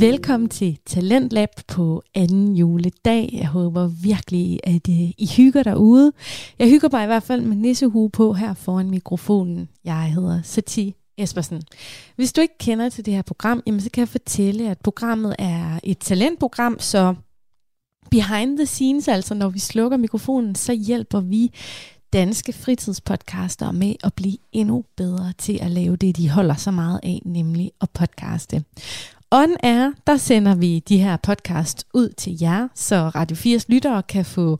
Velkommen til Talentlab på anden juledag. Jeg håber virkelig, at øh, I hygger derude. Jeg hygger mig i hvert fald med nissehue på her foran mikrofonen. Jeg hedder Sati Espersen. Hvis du ikke kender til det her program, jamen så kan jeg fortælle, at programmet er et talentprogram, så behind the scenes, altså når vi slukker mikrofonen, så hjælper vi danske fritidspodcaster med at blive endnu bedre til at lave det, de holder så meget af, nemlig at podcaste. On Air, der sender vi de her podcast ud til jer, så Radio 4's lyttere kan få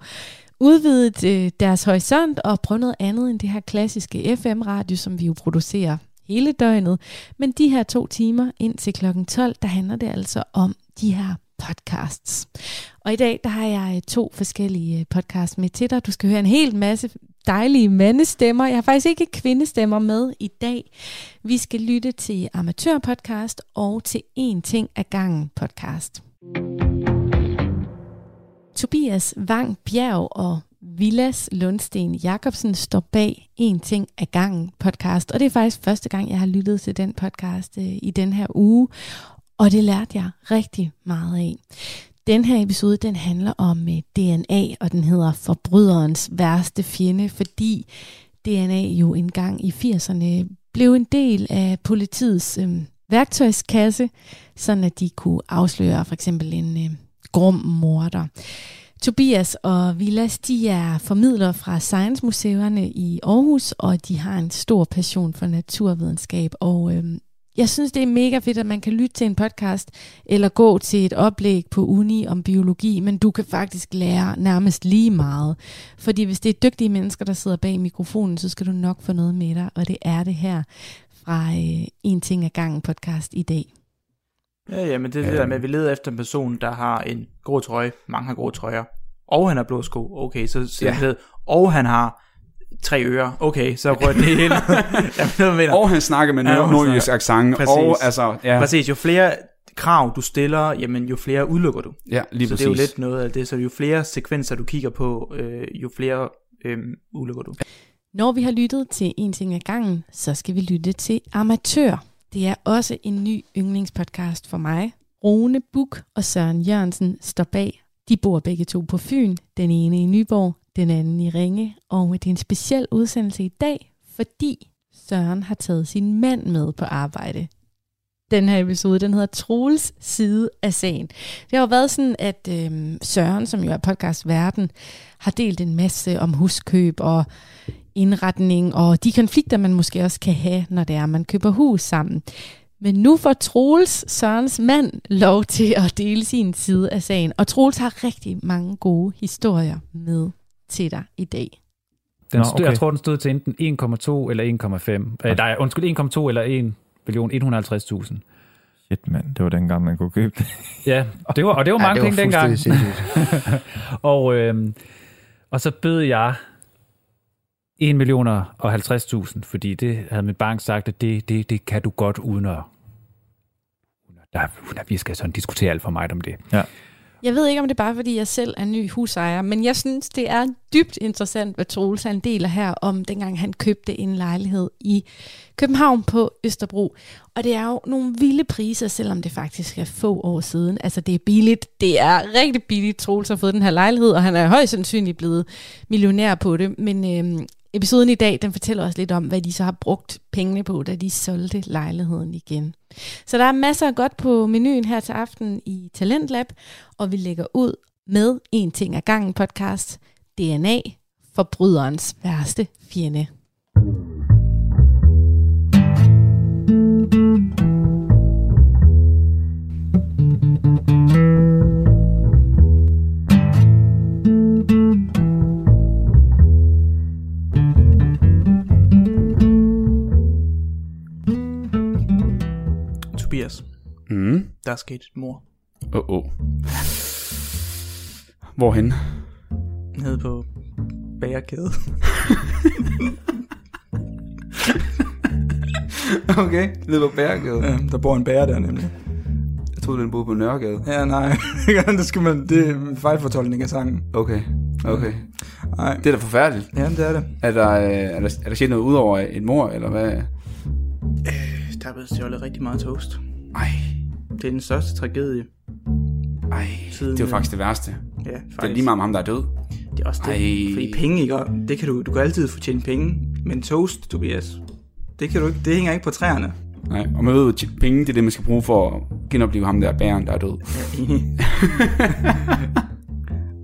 udvidet øh, deres horisont og prøve noget andet end det her klassiske FM-radio, som vi jo producerer hele døgnet. Men de her to timer ind til klokken 12, der handler det altså om de her podcasts. Og i dag, der har jeg øh, to forskellige øh, podcasts med til dig. Du skal høre en hel masse dejlige mandestemmer. Jeg har faktisk ikke kvindestemmer med i dag. Vi skal lytte til Amatørpodcast og til En ting af gangen podcast. Tobias Vang Bjerg og Villas Lundsten Jacobsen står bag En ting af gangen podcast, og det er faktisk første gang, jeg har lyttet til den podcast øh, i den her uge, og det lærte jeg rigtig meget af. Den her episode, den handler om øh, DNA, og den hedder Forbryderens værste fjende, fordi DNA jo engang i 80'erne blev en del af politiets øh, værktøjskasse, sådan at de kunne afsløre for eksempel en øh, grum morder. Tobias og Vilas, de er formidlere fra Science Museerne i Aarhus, og de har en stor passion for naturvidenskab, og øh, jeg synes, det er mega fedt, at man kan lytte til en podcast, eller gå til et oplæg på uni om biologi, men du kan faktisk lære nærmest lige meget. Fordi hvis det er dygtige mennesker, der sidder bag mikrofonen, så skal du nok få noget med dig, og det er det her fra øh, En ting ad gangen podcast i dag. Ja, ja, men det er det der med, at vi leder efter en person, der har en grå trøje, mange har grå trøjer, og han har blå sko, okay, så, så ja. og han har tre ører. Okay, så rører det hele. jeg mener. Og han snakker med ja, nordjysk accent. Præcis. Og, altså, ja. Præcis, jo flere krav du stiller, jamen jo flere udelukker du. Ja, lige så præcis. det er jo lidt noget af det, så jo flere sekvenser du kigger på, øh, jo flere øh, udelukker du. Når vi har lyttet til en ting ad gangen, så skal vi lytte til Amatør. Det er også en ny yndlingspodcast for mig. Rune Buk og Søren Jørgensen står bag. De bor begge to på Fyn, den ene i Nyborg, den anden i Ringe, og det er en speciel udsendelse i dag, fordi Søren har taget sin mand med på arbejde. Den her episode, den hedder Troels side af sagen. Det har jo været sådan, at øh, Søren, som jo er podcastverden, har delt en masse om huskøb og indretning og de konflikter, man måske også kan have, når det er, man køber hus sammen. Men nu får Troels, Sørens mand, lov til at dele sin side af sagen. Og Troels har rigtig mange gode historier med til dig i dag? Den stod, okay. Jeg tror, den stod til enten 1,2 eller 1,5. Okay. Nej, undskyld, 1,2 eller 1 million 150.000. Shit, mand. Det var dengang, man kunne købe det. ja, det var, og det var mange ja, det var penge dengang. og, øhm, og så bød jeg 1 million og 50.000, fordi det havde min bank sagt, at det, det, det kan du godt uden at... Der, vi skal sådan diskutere alt for meget om det. Ja. Jeg ved ikke, om det er bare, fordi jeg selv er ny husejer, men jeg synes, det er dybt interessant, hvad Troels han deler her om, dengang han købte en lejlighed i København på Østerbro. Og det er jo nogle vilde priser, selvom det faktisk er få år siden. Altså, det er billigt. Det er rigtig billigt, Troels har fået den her lejlighed, og han er højst sandsynligt blevet millionær på det. Men øhm, Episoden i dag, den fortæller os lidt om, hvad de så har brugt pengene på, da de solgte lejligheden igen. Så der er masser af godt på menuen her til aften i Talentlab, og vi lægger ud med En ting ad gangen podcast, DNA, forbryderens værste fjende. Mm. Der er sket et mor. Åh, oh, oh. Hvorhen? Nede på bagerkæde. okay, nede på bagerkæde. Ja, der bor en bager der nemlig. Jeg troede, den boede på Nørregade. Ja, nej. det, skal man, det er en fejlfortolkning af sangen. Okay, okay. Nej. Det er da forfærdeligt. Ja, det er det. Er der, øh, er der, er der sket noget ud over et mor, eller hvad? Øh, der er blevet stjålet rigtig meget toast. Ej. Det er den største tragedie. Ej, siden, det er jo faktisk det værste. Ja, faktisk. Det er lige meget om ham, der er død. Det er også det. Ej. Fordi penge, ikke? Det kan du, du kan altid få tjent penge. Men toast, Tobias, det, kan du ikke, det hænger ikke på træerne. Nej, og man ved at penge, det er det, man skal bruge for at genopleve ham der bæren, der er død. Ja, enig.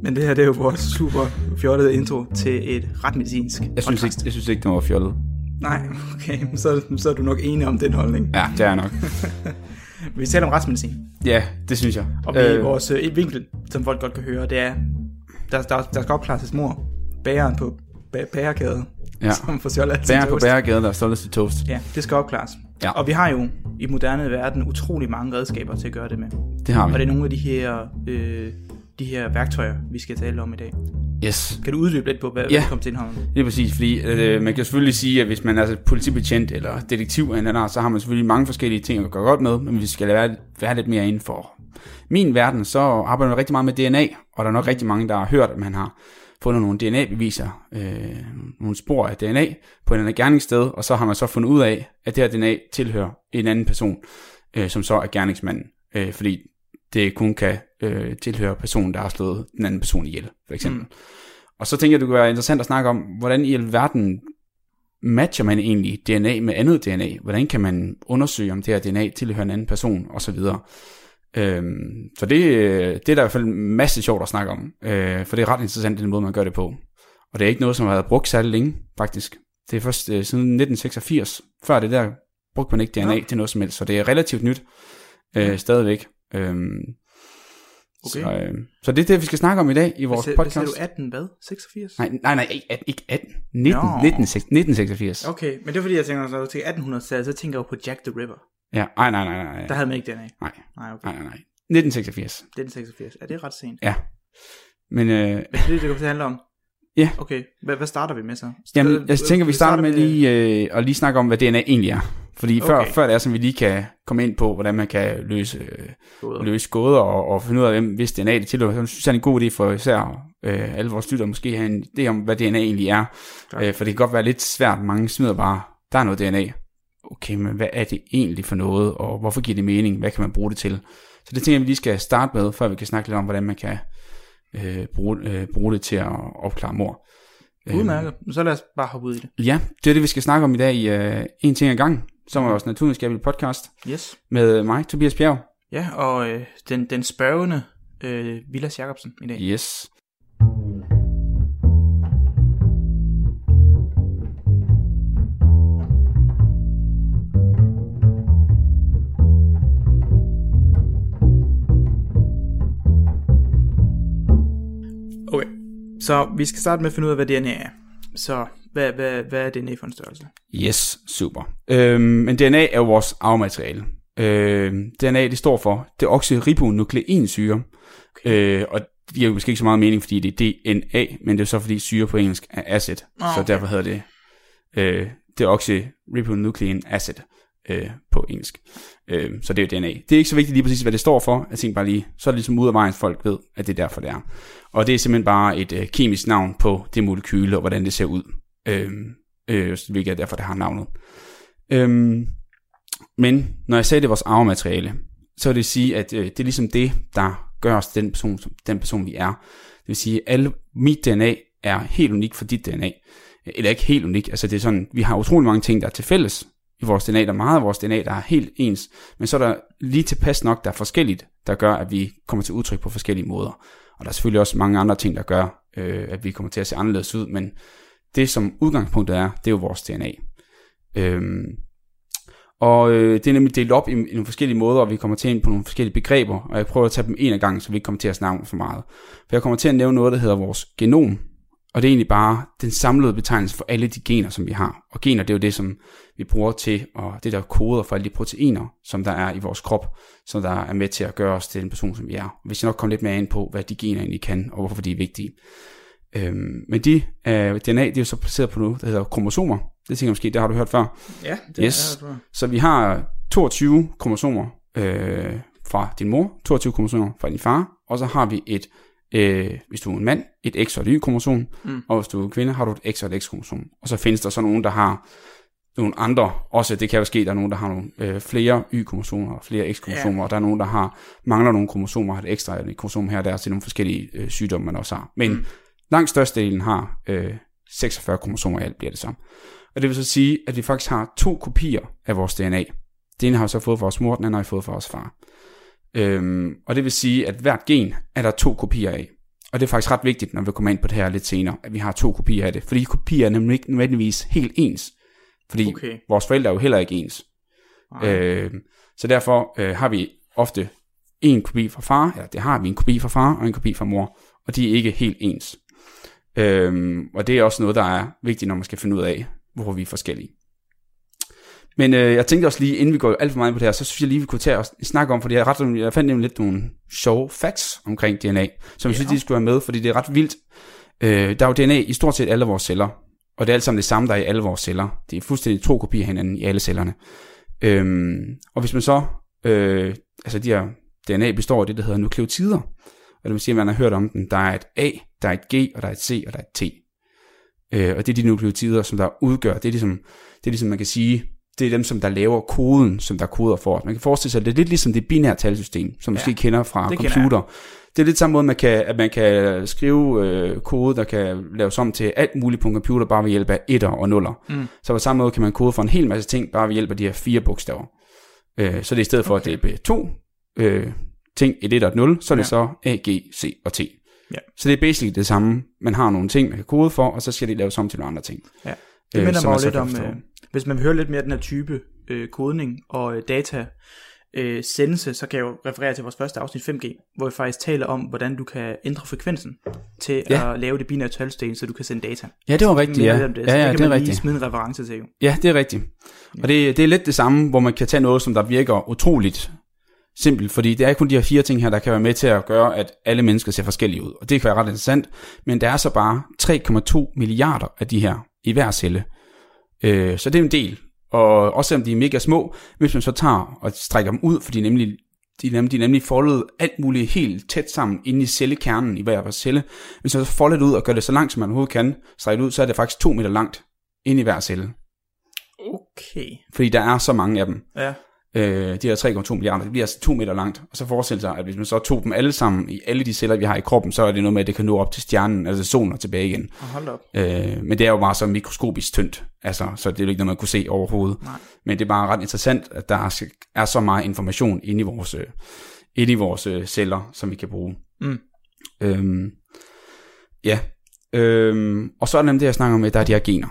Men det her, det er jo vores super fjollede intro til et ret medicinsk jeg synes, ikke, jeg synes ikke, det var fjollet. Nej, okay, så, så er du nok enig om den holdning. Ja, det er nok. vi taler om retsmedicin. Ja, det synes jeg. Og vi, øh, vores øh, vinkel, som folk godt kan høre, det er, der, der, der skal opklares mor. Bæren på bærekæde. Ja. Som får stjålet Bæren på bærekæde, der er stjålet til toast. Ja, det skal opklares. Ja. Og vi har jo i moderne verden utrolig mange redskaber til at gøre det med. Det har vi. Og det er nogle af de her, øh, de her værktøjer, vi skal tale om i dag. Yes. Kan du uddybe lidt på, hvad, ja. hvad kommer til indholdet? Det er præcis, fordi øh, man kan selvfølgelig sige, at hvis man er politibetjent eller detektiv af en anden art, så har man selvfølgelig mange forskellige ting at gøre godt med, men hvis vi skal være, være lidt mere inden for min verden, så arbejder man rigtig meget med DNA, og der er nok rigtig mange, der har hørt, at man har fundet nogle DNA-beviser, øh, nogle spor af DNA på en anden gerningssted, og så har man så fundet ud af, at det her DNA tilhører en anden person, øh, som så er gerningsmanden, øh, fordi det kun kan øh, tilhøre personen, der har slået den anden person ihjel, for eksempel. Mm. Og så tænker jeg, det kunne være interessant at snakke om, hvordan i alverden matcher man egentlig DNA med andet DNA? Hvordan kan man undersøge, om det her DNA tilhører en anden person, osv.? Øhm, så det, det er der i hvert fald en masse sjovt at snakke om, øh, for det er ret interessant, den måde, man gør det på. Og det er ikke noget, som har været brugt særlig længe, faktisk. Det er først øh, siden 1986. Før det der brugte man ikke DNA ja. til noget som helst, så det er relativt nyt øh, stadigvæk. Øhm, Okay. Så, øh, så det er det, vi skal snakke om i dag i vores hvad, podcast. Hvad du 18 hvad? 86? Nej, nej, nej, ikke, ikke 18. 19, no. 19, 1986. Okay, men det er fordi, jeg tænker, når du tænker 1800-tallet, så tænker jeg på Jack the Ripper. Ja, nej, nej, nej, nej. Der havde man ikke DNA. Nej, nej, okay. nej, nej, nej. 1986. 1986, er det ret sent? Ja. Men, øh, men det er det, det kommer til at handle om? Ja. Okay, hvad, hvad starter vi med så? Jamen, jeg tænker, vi starter med lige øh, at lige snakke om, hvad DNA egentlig er. Fordi okay. før, før det er, som vi lige kan komme ind på, hvordan man kan løse, øh, løse gåder og, og finde ud af, hvem hvis DNA det tilhører. Så synes jeg, det er en god idé for især øh, alle vores lyttere måske have en idé om, hvad DNA egentlig er. Øh, for det kan godt være lidt svært. Mange smider bare, der er noget DNA. Okay, men hvad er det egentlig for noget, og hvorfor giver det mening? Hvad kan man bruge det til? Så det tænker jeg, vi lige skal starte med, før vi kan snakke lidt om, hvordan man kan øh, bruge, øh, bruge det til at opklare mor. Udmærket. Så lad os bare hoppe ud i det. Ja, det er det, vi skal snakke om i dag i uh, En ting ad gang, som er vores naturvidenskabelige podcast. Yes. Med mig, Tobias Bjerg. Ja, og øh, den, den spørgende øh, Vilas Jacobsen i dag. Yes. Så vi skal starte med at finde ud af, hvad DNA er. Så hvad, hvad, hvad er DNA for en størrelse? Yes, super. Øhm, men DNA er jo vores arvemateriale. Øhm, DNA det står for deoxyribonukleinsyre. Okay. Øh, og det giver jo måske ikke så meget mening, fordi det er DNA, men det er så fordi syre på engelsk er acid. Oh, okay. Så derfor hedder det øh, deoxyribonucleic acid øh, på engelsk. Øh, så det er jo DNA. Det er ikke så vigtigt lige præcis, hvad det står for. Jeg tænker bare lige, så er det ligesom ud af vejen, folk ved, at det er derfor, det er. Og det er simpelthen bare et øh, kemisk navn på det molekyle, og hvordan det ser ud. Øh, øh, hvilket er derfor, det har navnet. Øh, men når jeg sagde, det er vores arvemateriale, så vil det sige, at øh, det er ligesom det, der gør os den person, den person, vi er. Det vil sige, at alle, mit DNA er helt unik for dit DNA. Eller ikke helt unik, altså det er sådan, vi har utrolig mange ting, der er til fælles, i vores DNA. Der er meget af vores DNA, der er helt ens, men så er der lige tilpas nok, der er forskelligt, der gør, at vi kommer til udtryk på forskellige måder. Og der er selvfølgelig også mange andre ting, der gør, øh, at vi kommer til at se anderledes ud, men det som udgangspunktet er, det er jo vores DNA. Øhm, og øh, det er nemlig delt op i, i nogle forskellige måder, og vi kommer til ind på nogle forskellige begreber, og jeg prøver at tage dem en af gangen, så vi ikke kommer til at snakke for meget. For jeg kommer til at nævne noget, der hedder vores genom, og det er egentlig bare den samlede betegnelse for alle de gener, som vi har. Og gener, det er jo det, som vi bruger til, og det der koder for alle de proteiner, som der er i vores krop, som der er med til at gøre os til den person, som vi er. Hvis jeg nok kommer lidt mere ind på, hvad de gener egentlig kan, og hvorfor de er vigtige. Øhm, men de, øh, DNA, det er jo så placeret på noget, der hedder kromosomer. Det tænker jeg måske, det har du hørt før. Ja, det yes. har jeg hørt Så vi har 22 kromosomer øh, fra din mor, 22 kromosomer fra din far, og så har vi et øh, hvis du er en mand, et X og et Y-kromosom, mm. og hvis du er en kvinde, har du et X og et X-kromosom. Og så findes der så nogen, der har nogle andre, også det kan jo ske, der er nogen, der har nogle øh, flere Y-kromosomer, flere X-kromosomer, ja. og der er nogen, der har mangler nogle kromosomer, har et ekstra et kromosom her og der, til nogle forskellige øh, sygdomme, man også har. Men mm. Langt størstedelen har øh, 46 kromosomer, alt bliver det samme. Og det vil så sige, at vi faktisk har to kopier af vores DNA. Den ene har vi så fået fra vores mor, den anden har vi fået fra vores far. Øhm, og det vil sige, at hvert gen er der to kopier af. Og det er faktisk ret vigtigt, når vi kommer ind på det her lidt senere, at vi har to kopier af det. Fordi kopier er nemlig ikke nødvendigvis helt ens. Fordi okay. vores forældre er jo heller ikke ens. Øh, så derfor øh, har vi ofte en kopi fra far, eller det har vi en kopi fra far og en kopi fra mor, og de er ikke helt ens. Øh, og det er også noget, der er vigtigt, når man skal finde ud af, hvor vi er forskellige. Men øh, jeg tænkte også lige, inden vi går alt for meget på det her, så synes jeg lige, vi kunne tage og snakke om, fordi jeg, ret, jeg fandt nemlig lidt nogle sjove facts omkring DNA, som jeg synes, de skulle være med, fordi det er ret vildt. Øh, der er jo DNA i stort set alle vores celler, og det er alt sammen det samme, der er i alle vores celler. Det er fuldstændig to kopier af hinanden i alle cellerne. Øhm, og hvis man så, øh, altså de her DNA består af det, der hedder nukleotider, og det vil sige, at man har hørt om den, der er et A, der er et G, og der er et C, og der er et T. Øh, og det er de nukleotider, som der udgør, det er ligesom, det er ligesom man kan sige, det er dem, som der laver koden, som der koder for os. Man kan forestille sig, at det er lidt ligesom det binære talsystem, som ja, måske kender fra computer. Kender det er lidt samme måde, man kan, at man kan skrive øh, kode, der kan laves om til alt muligt på en computer, bare ved hjælp af etter og nuller. Mm. Så på samme måde kan man kode for en hel masse ting, bare ved hjælp af de her fire bogstaver. Øh, så det er i stedet for, okay. at det er to øh, ting, et 1 og et 0, så er det ja. så A, G, C og T. Ja. Så det er basically det samme. Man har nogle ting, man kan kode for, og så skal det laves om til nogle andre ting. Ja. Det øh, minder mig lidt om, øh, hvis man vil høre lidt mere af den her type øh, kodning og øh, data øh, sendelse, så kan jeg jo referere til vores første afsnit 5G, hvor vi faktisk taler om, hvordan du kan ændre frekvensen til ja. at lave det binære talsten, så du kan sende data. Ja, det var rigtigt, ja. Det. Så ja, ja, det, kan det er rigtigt. smide en reference til. Jo. Ja, det er rigtigt. Og det, det er lidt det samme, hvor man kan tage noget, som der virker utroligt simpelt, fordi det er kun de her fire ting her, der kan være med til at gøre, at alle mennesker ser forskellige ud. Og det kan være ret interessant, men der er så bare 3,2 milliarder af de her i hver celle. Øh, så det er en del. Og også selvom de er mega små, hvis man så tager og strækker dem ud, fordi nemlig, de, nemlig, de er nemlig foldet alt muligt helt tæt sammen inde i cellekernen i hver vores celle. Hvis man så folder det ud og gør det så langt, som man overhovedet kan, strække ud, så er det faktisk to meter langt inde i hver celle. Okay. Fordi der er så mange af dem. Ja øh, de her 3,2 milliarder, det bliver altså to meter langt. Og så forestiller sig, at hvis man så tog dem alle sammen i alle de celler, vi har i kroppen, så er det noget med, at det kan nå op til stjernen, altså solen og tilbage igen. Hold op. Øh, men det er jo bare så mikroskopisk tyndt, altså, så det er jo ikke noget, man kunne se overhovedet. Nej. Men det er bare ret interessant, at der er, er så meget information inde i vores, øh, inde i vores øh, celler, som vi kan bruge. Mm. Øhm, ja, øhm, og så er det nemlig det, jeg snakker om, at der er de her gener.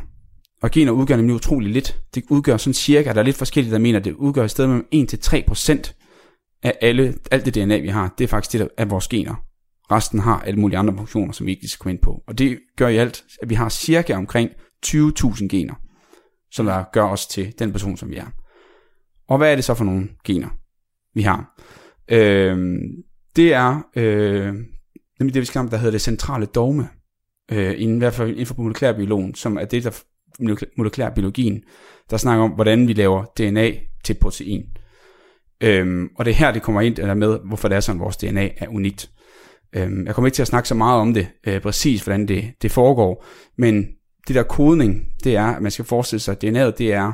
Og gener udgør nemlig utrolig lidt. Det udgør sådan cirka, der er lidt forskelligt, der mener, at det udgør i stedet mellem 1-3% af alle, alt det DNA, vi har. Det er faktisk det, der er vores gener. Resten har alle mulige andre funktioner, som vi ikke skal komme ind på. Og det gør i alt, at vi har cirka omkring 20.000 gener, som der gør os til den person, som vi er. Og hvad er det så for nogle gener, vi har? Øh, det er øh, nemlig det, vi skal om, der hedder det centrale dogme. Øh, inden, i hvert fald inden for molekylærbiologen, som er det, der molekylærbiologien, der snakker om, hvordan vi laver DNA til protein. Øhm, og det er her, det kommer ind eller med, hvorfor det er sådan, vores DNA er unikt. Øhm, jeg kommer ikke til at snakke så meget om det, øh, præcis hvordan det, det foregår, men det der kodning, det er, at man skal forestille sig, at DNA'et, det er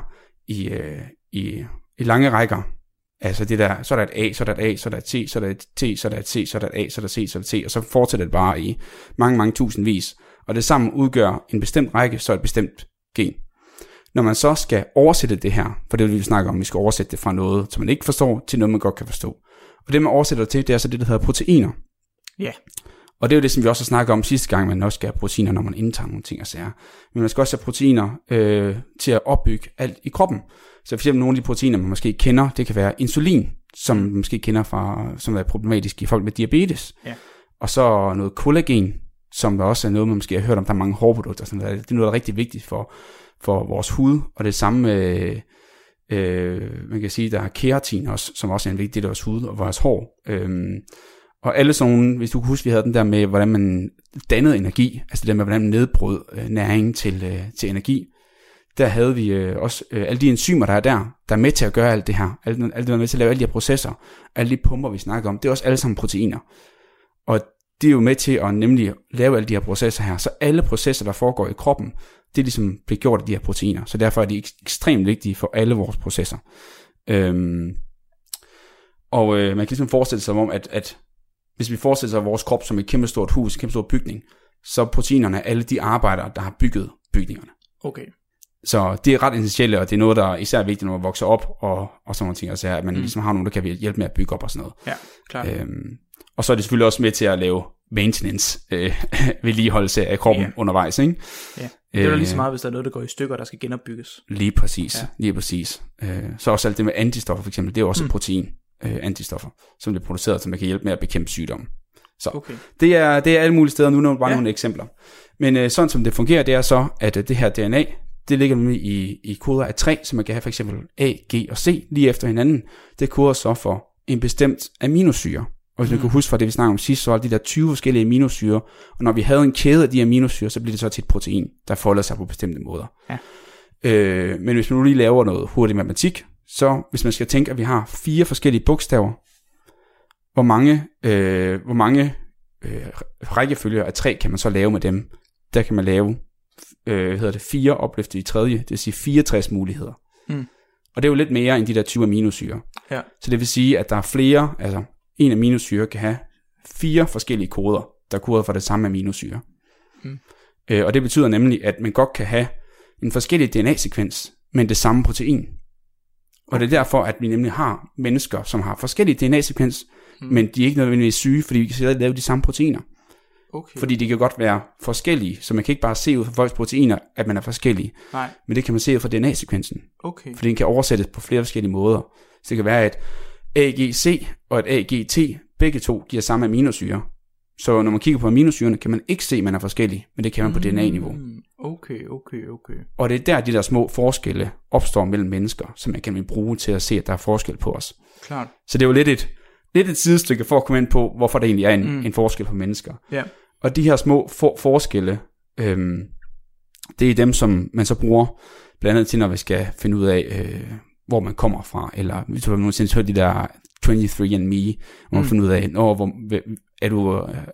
i, øh, i, i lange rækker. Altså det der, så er der et A, så er der et A, så er der et T, så er der et T, så er der et C, så er der et A, så er der C, så er der et T, og så fortsætter det bare i mange, mange tusindvis. Og det sammen udgør en bestemt række, så et bestemt gen. Når man så skal oversætte det her, for det vil vi snakke om, vi skal oversætte det fra noget, som man ikke forstår, til noget, man godt kan forstå. Og det, man oversætter til, det er så det, der hedder proteiner. Ja. Yeah. Og det er jo det, som vi også har snakket om sidste gang, man også skal have proteiner, når man indtager nogle ting og sager. Men man skal også have proteiner øh, til at opbygge alt i kroppen. Så for eksempel nogle af de proteiner, man måske kender, det kan være insulin, som man måske kender fra, som er problematisk i folk med diabetes. Ja. Og så noget kollagen, som der også er noget, man måske har hørt om, der er mange hårprodukter, sådan noget. det er noget, der er rigtig vigtigt for, for vores hud, og det samme med, øh, man kan sige, der er keratin også, som også er en vigtig del af vores hud og vores hår. Øhm, og alle sådan nogle, hvis du kan huske, vi havde den der med, hvordan man dannede energi, altså det der med, hvordan man nedbrød øh, næring til, øh, til energi, der havde vi øh, også øh, alle de enzymer, der er der, der er med til at gøre alt det her, alt, alt det, der er med til at lave alle de her processer, alle de pumper, vi snakker om, det er også alle sammen proteiner. Og de er jo med til at nemlig lave alle de her processer her. Så alle processer, der foregår i kroppen, det ligesom bliver gjort af de her proteiner. Så derfor er de ekstremt vigtige for alle vores processer. Øhm, og øh, man kan ligesom forestille sig om, at, at hvis vi forestiller sig vores krop som et kæmpe stort hus, en kæmpe stor bygning, så proteinerne er alle de arbejdere, der har bygget bygningerne. Okay. Så det er ret essentielt, og det er noget, der er især vigtigt, når man vokser op, og, og sådan nogle ting, altså at man mm. ligesom har nogen, der kan hjælpe med at bygge op og sådan noget. Ja, klart. Øhm, og så er det selvfølgelig også med til at lave maintenance, øh, vedligeholdelse af kroppen ja. undervejs, ikke? Ja, det er jo lige så øh, meget, hvis der er noget, der går i stykker, der skal genopbygges. Lige præcis, ja. lige præcis. Øh, så også alt det med antistoffer for eksempel, det er også mm. protein, øh, antistoffer, som bliver produceret, så man kan hjælpe med at bekæmpe sygdomme. Så okay. det, er, det er alle mulige steder, nu er bare ja. nogle eksempler. Men øh, sådan som det fungerer, det er så, at øh, det her DNA, det ligger nemlig i, i koder af tre, så man kan have for eksempel A, G og C lige efter hinanden. Det koder så for en bestemt aminosyre. Og hvis mm. kan huske fra det, vi snakkede om sidst, så er de der 20 forskellige aminosyre, og når vi havde en kæde af de aminosyre, så bliver det så til et protein, der folder sig på bestemte måder. Ja. Øh, men hvis man nu lige laver noget hurtig matematik, så hvis man skal tænke, at vi har fire forskellige bogstaver, hvor mange, øh, hvor mange øh, rækkefølger af tre kan man så lave med dem? Der kan man lave øh, hedder det, fire opløftet i tredje, det vil sige 64 muligheder. Mm. Og det er jo lidt mere end de der 20 aminosyre. Ja. Så det vil sige, at der er flere, altså en aminosyre kan have fire forskellige koder, der er koder for det samme aminosyre. Mm. Øh, og det betyder nemlig, at man godt kan have en forskellig DNA-sekvens, men det samme protein. Og det er derfor, at vi nemlig har mennesker, som har forskellige DNA-sekvens, mm. men de er ikke nødvendigvis syge, fordi vi kan stadig lave de samme proteiner. Okay. Fordi de kan godt være forskellige, så man kan ikke bare se ud fra folks proteiner, at man er forskellige. Nej. Men det kan man se ud fra DNA-sekvensen. Okay. Fordi den kan oversættes på flere forskellige måder. Så det kan være, at AGC og et AGT, begge to giver samme aminosyre. Så når man kigger på aminosyrene, kan man ikke se, at man er forskellig, men det kan man på DNA-niveau. Mm, okay, okay, okay. Og det er der, de der små forskelle opstår mellem mennesker, som man kan bruge til at se, at der er forskel på os. Klart. Så det er jo lidt et, lidt et sidestykke for at komme ind på, hvorfor der egentlig er en, mm. en forskel på mennesker. Ja. Og de her små for, forskelle, øhm, det er dem, som man så bruger blandt andet til, når vi skal finde ud af, øh, hvor man kommer fra, eller hvis du har nogensinde hørt de der 23andMe, hvor man mm. finder ud af, hvor, er du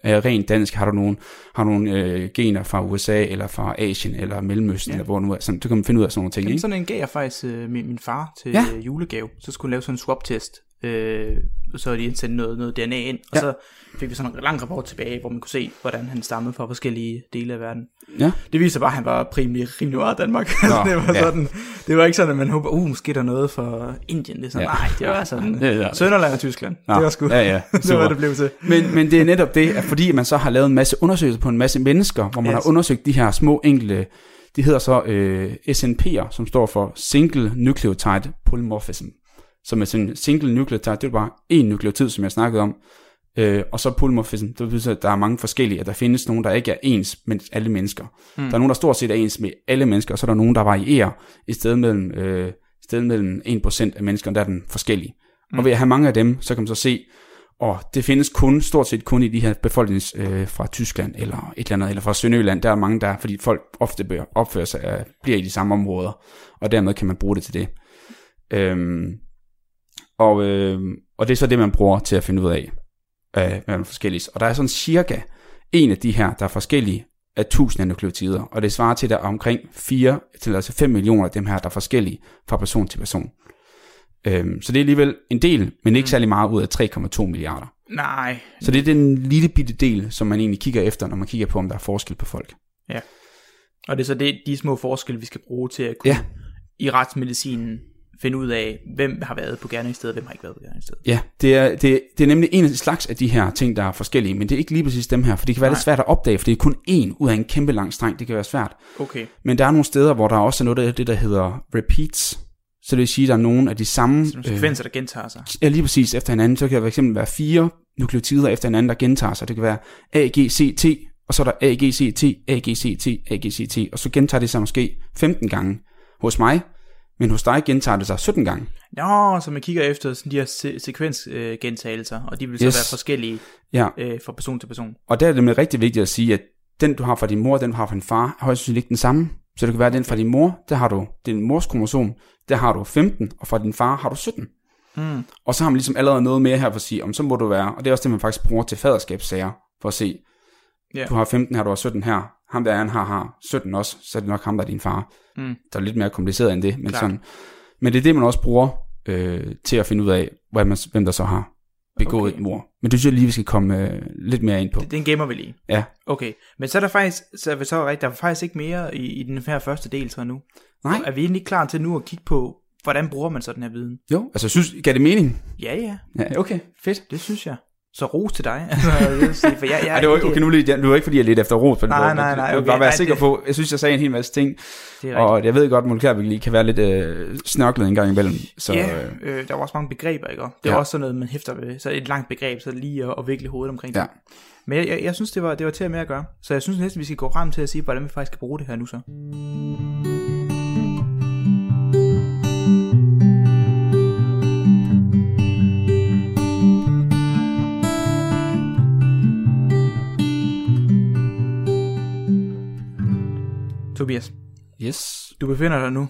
er rent dansk, har du nogen, har nogle øh, gener fra USA, eller fra Asien, eller Mellemøsten, ja. eller hvor nu er, sådan, så kan man finde ud af sådan nogle ting, Jamen, Sådan en gav jeg faktisk øh, min, min far til ja. julegave, så skulle lave sådan en swap-test, øh, så havde de indsendt noget, noget DNA ind, og ja. så fik vi sådan en lang rapport tilbage, hvor man kunne se, hvordan han stammede fra forskellige dele af verden. Ja. Det viser bare, at han var primært rimelig meget Danmark. Nå, det, var ja. sådan, det var ikke sådan, at man håber, uh, måske der er noget for Indien. Det er sådan, ja. nej, det var sådan ja, ja. Sønderland og Tyskland. Nå, det var sgu, ja, ja. det var det blev til. Men, men det er netop det, at fordi man så har lavet en masse undersøgelser på en masse mennesker, hvor man yes. har undersøgt de her små enkelte, de hedder så øh, SNP'er, som står for Single Nucleotide Polymorphism som er sådan en single nucleotide, det er bare en nukleotid, som jeg snakkede om, øh, og så polymorphism, det betyder, at der er mange forskellige, at der findes nogen, der ikke er ens med alle mennesker. Mm. Der er nogen, der stort set er ens med alle mennesker, og så er der nogen, der varierer i stedet mellem, øh, sted mellem 1% af menneskerne, der er den forskellige. Mm. Og ved at have mange af dem, så kan man så se, og det findes kun, stort set kun i de her befolknings øh, fra Tyskland eller et eller andet, eller fra Sønderjylland. Der er mange der, fordi folk ofte opfører sig, øh, bliver i de samme områder, og dermed kan man bruge det til det. Øhm, og, øh, og det er så det, man bruger til at finde ud af, øh, hvad er forskellige. Og der er sådan cirka en af de her, der er forskellige af 1000 nukleotider, og det svarer til, at der er omkring 4 til altså 5 millioner af dem her, der er forskellige fra person til person. Øhm, så det er alligevel en del, men ikke mm. særlig meget ud af 3,2 milliarder. Nej. Så det er den lille bitte del, som man egentlig kigger efter, når man kigger på, om der er forskel på folk. Ja. Og det er så det, de små forskelle, vi skal bruge til at kunne ja. i retsmedicinen finde ud af, hvem har været på gerningsstedet, og hvem har ikke været på gerningsstedet. Ja, det er, det, det er nemlig en af slags af de her ting, der er forskellige, men det er ikke lige præcis dem her, for det kan være Nej. lidt svært at opdage, for det er kun en ud af en kæmpe lang streng, det kan være svært. Okay. Men der er nogle steder, hvor der også er noget af det, der hedder repeats, så det vil sige, at der er nogle af de samme... Sekvenser, øh, der gentager sig. Ja, lige præcis efter hinanden. Så kan der fx være fire nukleotider efter hinanden, der gentager sig. Det kan være AGCT, og så er der AGCT, AGCT, AGCT, og så gentager det sig måske 15 gange. Hos mig, men hos dig gentager det sig 17 gange. Nå, så man kigger efter sådan de her se- sekvensgentagelser, øh, og de vil så yes. være forskellige ja. øh, fra person til person. Og der er det med rigtig vigtigt at sige, at den du har fra din mor, den du har fra din far, er højst sandsynligt ikke den samme. Så det kan være, at den fra din mor, der har du din mors kromosom, der har du 15, og fra din far har du 17. Mm. Og så har man ligesom allerede noget mere her for at sige, om så må du være, og det er også det, man faktisk bruger til faderskabssager, for at se, yeah. du har 15 her, du har 17 her, ham der han har, har 17 også, så er det nok ham, der er din far. Mm. Der er lidt mere kompliceret end det, men, Klart. sådan, men det er det, man også bruger øh, til at finde ud af, hvad man, hvem der så har begået Okay. et mor. Men det synes jeg lige, vi skal komme øh, lidt mere ind på. Det, den gemmer vi lige. Ja. Okay, men så er der faktisk, så er, så er rigtigt, der er faktisk ikke mere i, i den her første del så nu. Nej. Er vi egentlig klar til nu at kigge på, hvordan bruger man så den her viden? Jo, altså synes, gav det mening? Ja, ja, Ja, okay, fedt. det synes jeg. Så ros til dig. Altså, jeg sige, for jeg, jeg, Ja, det var, okay, nu lige, det var ikke fordi, jeg lidt efter ros på den Nej, måde, nej, nej, Jeg vil okay, bare være nej, sikker det- på, jeg synes, jeg sagde en hel masse ting, og jeg ved godt, at molekylærbiologi kan være lidt øh, snørklet en gang imellem. Så, ja, øh, øh, der var også mange begreber, ikke? Og Det er Ja. også sådan noget, man hæfter ved. Så et langt begreb, så lige at, at vikle hovedet omkring Ja. det. Men jeg, jeg, jeg synes, det var, det var til at med at gøre. Så jeg synes næsten, vi skal gå frem til at sige, hvordan vi faktisk skal bruge det her nu så. Tobias, yes, du befinder dig nu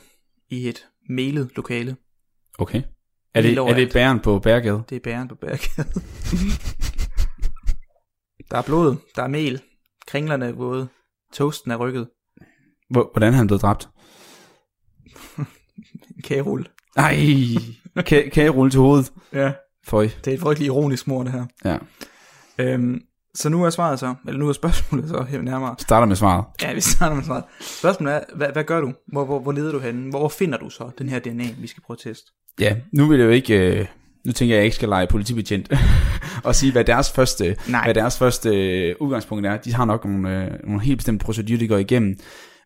i et mailet lokale. okay. Er det, er det bæren på Bærgade? Det er bæren på bærkæden. der er blod, der er mel, kringlerne er våde, toasten er rykket, Hvor- Hvordan er han blevet dræbt? kagerulle. Ej, ka- kagerulle til hovedet. Ja. Føj. Det er et frygteligt ironisk mor, det her. Ja. Øhm, så nu er svaret så, eller nu er spørgsmålet så her nærmere. Starter med svaret. Ja, vi starter med svaret. Spørgsmålet er, hvad, hvad gør du? Hvor, hvor, hvor leder du hen? Hvor, hvor finder du så den her DNA, vi skal prøve at teste? Ja, nu vil jeg jo ikke... Øh, nu tænker jeg, at jeg ikke skal lege politibetjent og sige, hvad deres første, Nej. hvad deres første øh, udgangspunkt er. De har nok nogle, øh, nogle helt bestemte procedurer, de går igennem.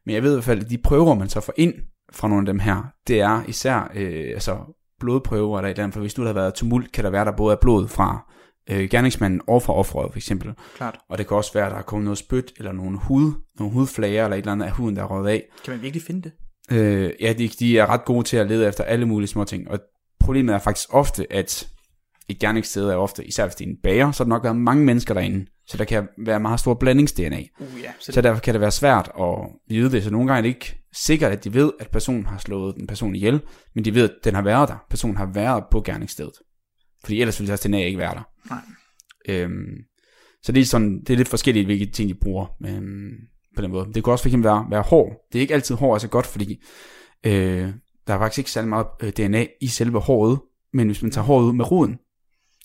Men jeg ved i hvert fald, at de prøver, man så får ind fra nogle af dem her, det er især øh, altså blodprøver eller et eller andet, for hvis nu der har været tumult, kan der være, der både er blod fra øh, gerningsmanden og fra offeret for eksempel. Klart. Og det kan også være, at der er kommet noget spyt, eller nogle hud, nogle hudflager, eller et eller andet af huden, der er røget af. Kan man virkelig finde det? Øh, ja, de, de er ret gode til at lede efter alle mulige små ting. Og problemet er faktisk ofte, at et gerningssted er ofte, især hvis det er en bager, så har der nok været mange mennesker derinde. Så der kan være meget stor blandings-DNA. Uh, ja. Så, Så derfor kan det være svært at vide det. Så nogle gange er det ikke sikkert, at de ved, at personen har slået den person ihjel, men de ved, at den har været der. Personen har været på gerningsstedet. Fordi ellers ville deres DNA ikke være der. Nej. Øhm, så det er, sådan, det er lidt forskelligt, hvilke ting de bruger øhm, på den måde. Det kan også eksempel være, være hår. Det er ikke altid hår er så godt, fordi øh, der er faktisk ikke særlig meget øh, DNA i selve håret, men hvis man tager håret ud med roden,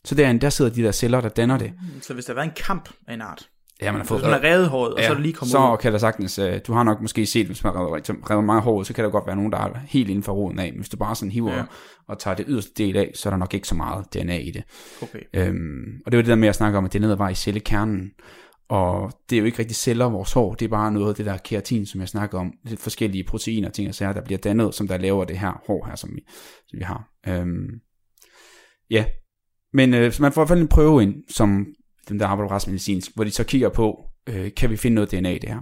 så derinde, der sidder de der celler, der danner det. så hvis der været en kamp af en art, Ja, man har fået hvis man har revet håret, og så er det lige kommet så ud. kan der sagtens, øh, du har nok måske set, hvis man har revet, revet meget hår, ud, så kan der godt være nogen, der er helt inden for roden af, men hvis du bare sådan hiver Ja. ja. og tager det yderste del af, så er der nok ikke så meget DNA i det. Okay. Øhm, og det var det der med at snakke om, at det er nede var i cellekernen, og det er jo ikke rigtig celler, vores hår, det er bare noget af det der keratin, som jeg snakkede om, lidt forskellige proteiner og ting og sager, der bliver dannet, som der laver det her hår her, som vi, som vi har. Øhm, ja, men øh, så man får i hvert fald en prøve ind, som dem der arbejder på retsmedicinsk, hvor de så kigger på, øh, kan vi finde noget DNA i det her.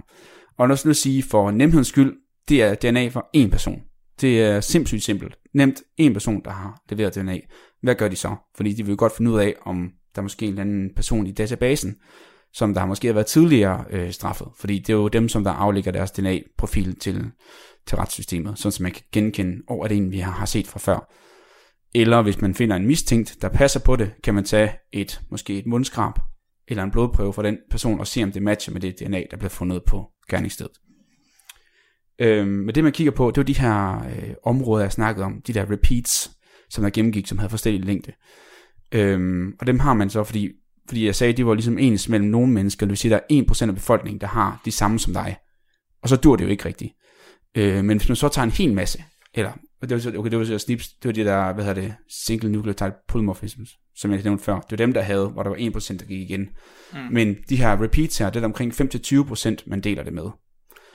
Og lad os nu sige, for nemhedens skyld, det er DNA for en person. Det er sindssygt simpelt. Nemt en person, der har leveret DNA. Hvad gør de så? Fordi de vil godt finde ud af, om der er måske en eller anden person i databasen, som der har måske været tidligere øh, straffet. Fordi det er jo dem, som der aflægger deres DNA-profil til, til retssystemet, sådan som man kan genkende, over det en, vi har set fra før. Eller hvis man finder en mistænkt, der passer på det, kan man tage et, måske et mundskrab, eller en blodprøve fra den person, og se om det matcher med det DNA, der blev fundet på gerningsstedet. Øhm, men det man kigger på, det var de her øh, områder, jeg snakkede om, de der repeats, som der gennemgik, som havde forskellige længde. Øhm, og dem har man så, fordi, fordi jeg sagde, at de var ligesom ens mellem nogle mennesker, det vil sige, at der er 1% af befolkningen, der har de samme som dig. Og så dur det jo ikke rigtigt. Øh, men hvis man så tager en hel masse, eller og det var, så- okay, det var så SNPs, det var de der, hvad hedder det, single nucleotide polymorphisms, som jeg nævnte før. Det var dem, der havde, hvor der var 1%, der gik igen. Mm. Men de her repeats her, det er omkring 5-20%, man deler det med.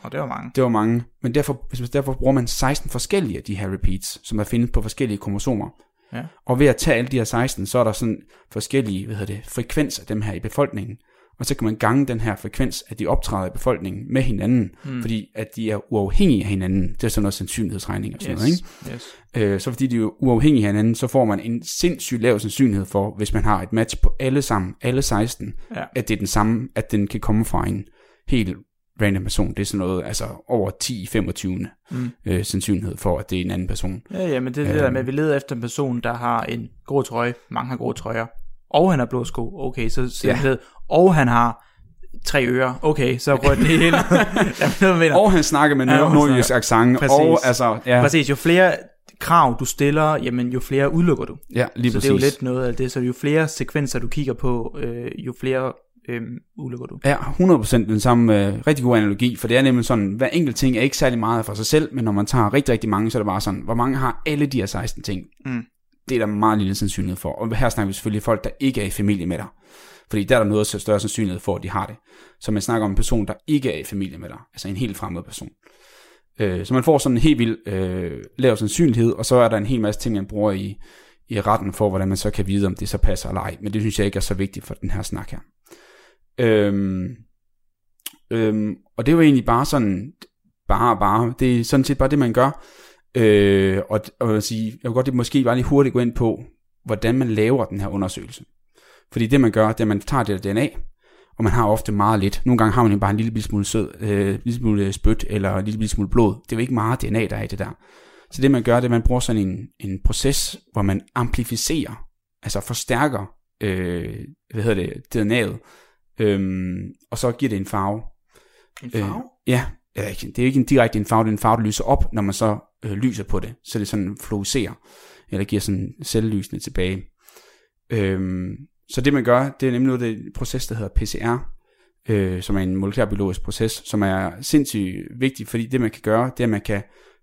Og det var mange. Det var mange, men derfor, derfor bruger man 16 forskellige af de her repeats, som er findet på forskellige kromosomer. Ja. Og ved at tage alle de her 16, så er der sådan forskellige, hvad hedder det, frekvenser af dem her i befolkningen. Og så kan man gange den her frekvens, at de optræder i befolkningen med hinanden, mm. fordi at de er uafhængige af hinanden. Det er sådan noget sandsynlighedsregning og sådan Yes. noget, ikke? yes. Øh, så fordi de er uafhængige af hinanden, så får man en sindssygt lav sandsynlighed for, hvis man har et match på alle sammen, alle 16, Ja. at det er den samme, at den kan komme fra en helt random person. Det er sådan noget, altså over 10-25 Mm. øh, sandsynlighed for, at det er en anden person. Ja, ja, men det er det der Øhm. med, at vi leder efter en person, der har en grå trøje, mange har grå trøjer, og han har blå sko, okay, så Ja. simpelthen, og han har tre ører. Okay, så rød det hele. jeg og han snakker med ja, nordjysk accent. Og, altså, ja. Præcis, jo flere krav du stiller, jamen jo flere udelukker du. Ja, lige så præcis. det er jo lidt noget af det, så jo flere sekvenser du kigger på, øh, jo flere øh, udelukker du. Ja, 100% den samme øh, rigtig god analogi, for det er nemlig sådan, hver enkelt ting er ikke særlig meget for sig selv, men når man tager rigtig, rigtig mange, så er det bare sådan, hvor mange har alle de her 16 ting? Mm. Det er der meget lille sandsynlighed for. Og her snakker vi selvfølgelig folk, der ikke er i familie med dig. Fordi der er der noget større sandsynlighed for, at de har det. Så man snakker om en person, der ikke er i familie med dig. Altså en helt fremmed person. Øh, så man får sådan en helt vild øh, lav sandsynlighed, og så er der en hel masse ting, man bruger i, i retten for, hvordan man så kan vide, om det så passer eller ej. Men det synes jeg ikke er så vigtigt for den her snak her. Øhm, øhm, og det er jo egentlig bare sådan, bare bare, det er sådan set bare det, man gør. Øh, og, og jeg, sige, jeg vil godt det måske bare lige hurtigt gå ind på, hvordan man laver den her undersøgelse. Fordi det man gør, det er, at man tager det der DNA, og man har ofte meget lidt. Nogle gange har man bare en lille smule sød, øh, en lille smule spyt, eller en lille smule blod. Det er jo ikke meget DNA, der er i det der. Så det man gør, det er, at man bruger sådan en, en proces, hvor man amplificerer, altså forstærker, øh, hvad hedder det, DNA'et, øhm, og så giver det en farve. En farve? Øh, ja, det er ikke en direkte en farve, det er en farve, der lyser op, når man så øh, lyser på det, så det sådan fluorescerer, eller giver sådan selvlysende tilbage. Øhm, så det man gør, det er nemlig noget, det er proces, der hedder PCR, øh, som er en molekylærbiologisk proces, som er sindssygt vigtig, fordi det man kan gøre, det er, at man kan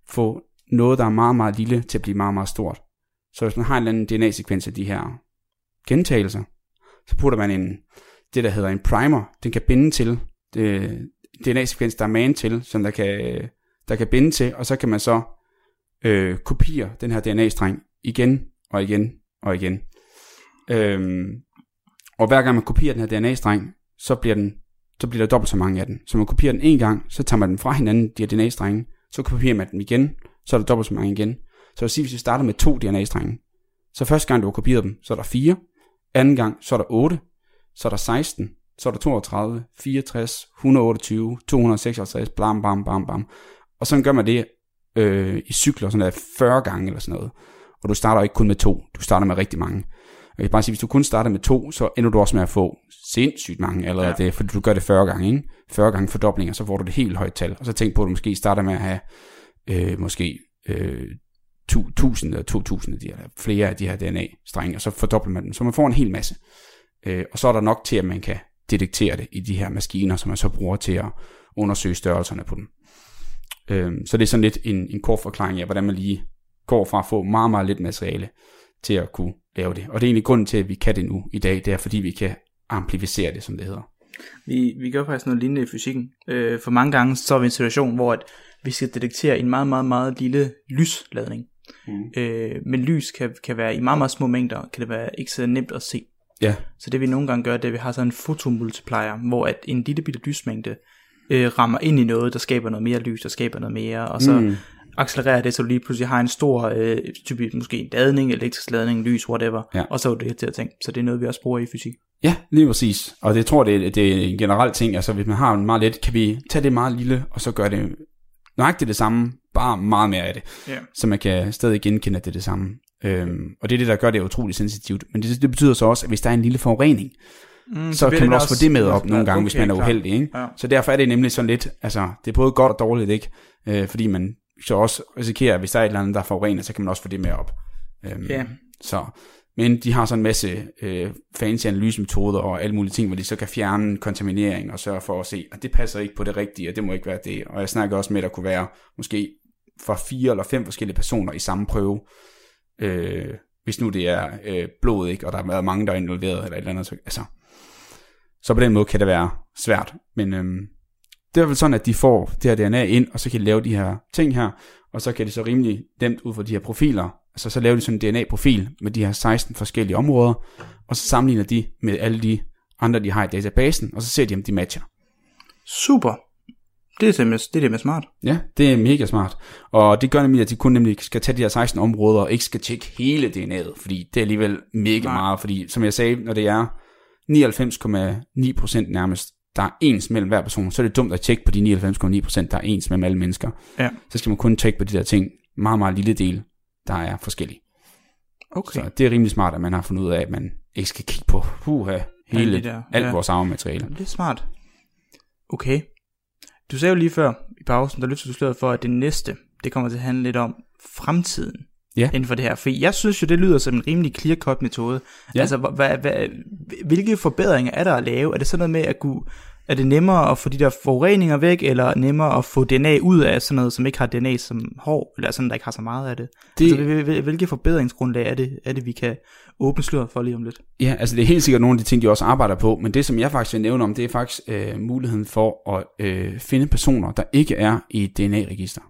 få noget, der er meget, meget lille, til at blive meget, meget stort. Så hvis man har en eller anden DNA-sekvens af de her gentagelser, så putter man en, det, der hedder en primer, den kan binde til øh, det DNA-sekvens, der er man til, som der kan, der kan binde til, og så kan man så øh, kopiere den her DNA-streng igen og igen og igen. Øhm, og hver gang man kopierer den her DNA-streng, så bliver, den, så bliver der dobbelt så mange af den. Så man kopierer den en gang, så tager man den fra hinanden, de her DNA-strenge, så kopierer man den igen, så er der dobbelt så mange igen. Så vil sige, hvis vi starter med to DNA-strenge, så første gang du har kopieret dem, så er der fire, anden gang, så er der 8, så er der 16, så er der 32, 64, 128, 256, blam, bam, bam, bam. Og så gør man det øh, i cykler, sådan der 40 gange eller sådan noget. Og du starter ikke kun med to, du starter med rigtig mange. Jeg kan bare sige, hvis du kun starter med to, så ender du også med at få sindssygt mange allerede, ja. det, fordi du gør det 40 gange, ikke? 40 gange fordoblinger, så får du det helt højt tal. Og så tænk på, at du måske starter med at have øh, måske øh, 1000 eller 2000 af de her, flere af de her DNA-strenge, og så fordobler man dem, så man får en hel masse. Øh, og så er der nok til, at man kan detektere det i de her maskiner, som man så bruger til at undersøge størrelserne på dem. Øh, så det er sådan lidt en, en kort forklaring af, hvordan man lige går fra at få meget, meget lidt materiale til at kunne lave det. Og det er egentlig grunden til, at vi kan det nu i dag, det er fordi vi kan amplificere det, som det hedder. Vi, vi gør faktisk noget lignende i fysikken. Øh, for mange gange så er vi i en situation, hvor at vi skal detektere en meget, meget, meget lille lysladning. Mm. Øh, men lys kan, kan være i meget, meget små mængder, kan det være ikke så nemt at se. Ja. Så det vi nogle gange gør, det er, at vi har sådan en fotomultiplier, hvor at en lille bitte lysmængde øh, rammer ind i noget, der skaber noget mere lys, der skaber noget mere, og så mm. Accelererer det, så du lige pludselig har en stor, øh, typisk måske en ladning, elektrisk ladning, lys, whatever, ja. og så er det til at tænke. Så det er noget, vi også bruger i fysik. Ja, lige præcis. Og det tror det, det er en generel ting. Altså hvis man har en meget let, kan vi tage det meget lille, og så gøre det nøjagtigt det samme, bare meget mere af det. Yeah. Så man kan stadig genkende, at det er det samme. Øhm, og det er det, der gør det utroligt sensitivt. Men det, det betyder så også, at hvis der er en lille forurening, mm, så, så kan man også få det med op nogle gange, okay, hvis man er uheldig. Ikke? Ja. Så derfor er det nemlig sådan lidt, altså det er både godt og dårligt, ikke? Øh, fordi man så også risikerer, at hvis der er et eller andet, der er forurenet, så kan man også få det med op. Øhm, yeah. Så men de har sådan en masse øh, fancy analysemetoder og alle mulige ting, hvor de så kan fjerne kontaminering og sørge for at se, at det passer ikke på det rigtige, og det må ikke være det. Og jeg snakker også med, at der kunne være måske fra fire eller fem forskellige personer i samme prøve. Øh, hvis nu det er øh, blod, ikke, og der har været mange, der er involveret, eller et eller andet. Så, altså, så på den måde kan det være svært. Men øh, det er vel sådan, at de får det her DNA ind, og så kan de lave de her ting her, og så kan de så rimelig nemt ud fra de her profiler Altså så laver de sådan en DNA-profil med de her 16 forskellige områder, og så sammenligner de med alle de andre, de har i databasen, og så ser de, om de matcher. Super. Det er simpelthen, det er det smart. Ja, det er mega smart. Og det gør nemlig, at de kun nemlig skal tage de her 16 områder, og ikke skal tjekke hele DNA'et, fordi det er alligevel mega Nej. meget, fordi som jeg sagde, når det er 99,9% nærmest, der er ens mellem hver person, så er det dumt at tjekke på de 99,9%, der er ens mellem alle mennesker. Ja. Så skal man kun tjekke på de der ting, meget, meget lille del, der er forskellige. Okay. Så det er rimelig smart, at man har fundet ud af, at man ikke skal kigge på puha, hele, der. alt ja. vores arvemateriale. Det er smart. Okay. Du sagde jo lige før i pausen, der løftede du sløret for, at det næste, det kommer til at handle lidt om fremtiden ja. inden for det her. For jeg synes jo, det lyder som en rimelig clear-cut metode. Ja. Altså, hvad, hvad, hvilke forbedringer er der at lave? Er det sådan noget med at kunne er det nemmere at få de der forureninger væk, eller nemmere at få DNA ud af sådan noget, som ikke har DNA som hår, eller sådan, der ikke har så meget af det? det... Altså, hvilke forbedringsgrundlag er det, er det, vi kan åbne sløret for lige om lidt? Ja, altså det er helt sikkert nogle af de ting, de også arbejder på, men det, som jeg faktisk vil nævne om, det er faktisk øh, muligheden for at øh, finde personer, der ikke er i et DNA-register,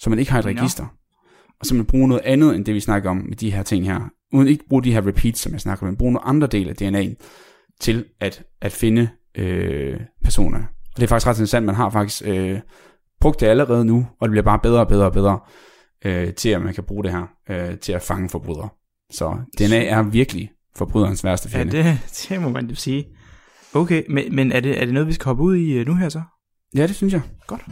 så man ikke har et register, og man bruger noget andet, end det vi snakker om med de her ting her, uden ikke bruge de her repeats, som jeg snakker om, men bruge nogle andre dele af DNA'en til at, at finde øh, personer. Og det er faktisk ret interessant, man har faktisk øh, brugt det allerede nu, og det bliver bare bedre og bedre og bedre øh, til, at man kan bruge det her øh, til at fange forbrydere. Så DNA er virkelig forbryderens værste fjende. Ja, det, det må man jo sige. Okay, men, men er, det, er det noget, vi skal hoppe ud i øh, nu her så? Ja, det synes jeg. Godt.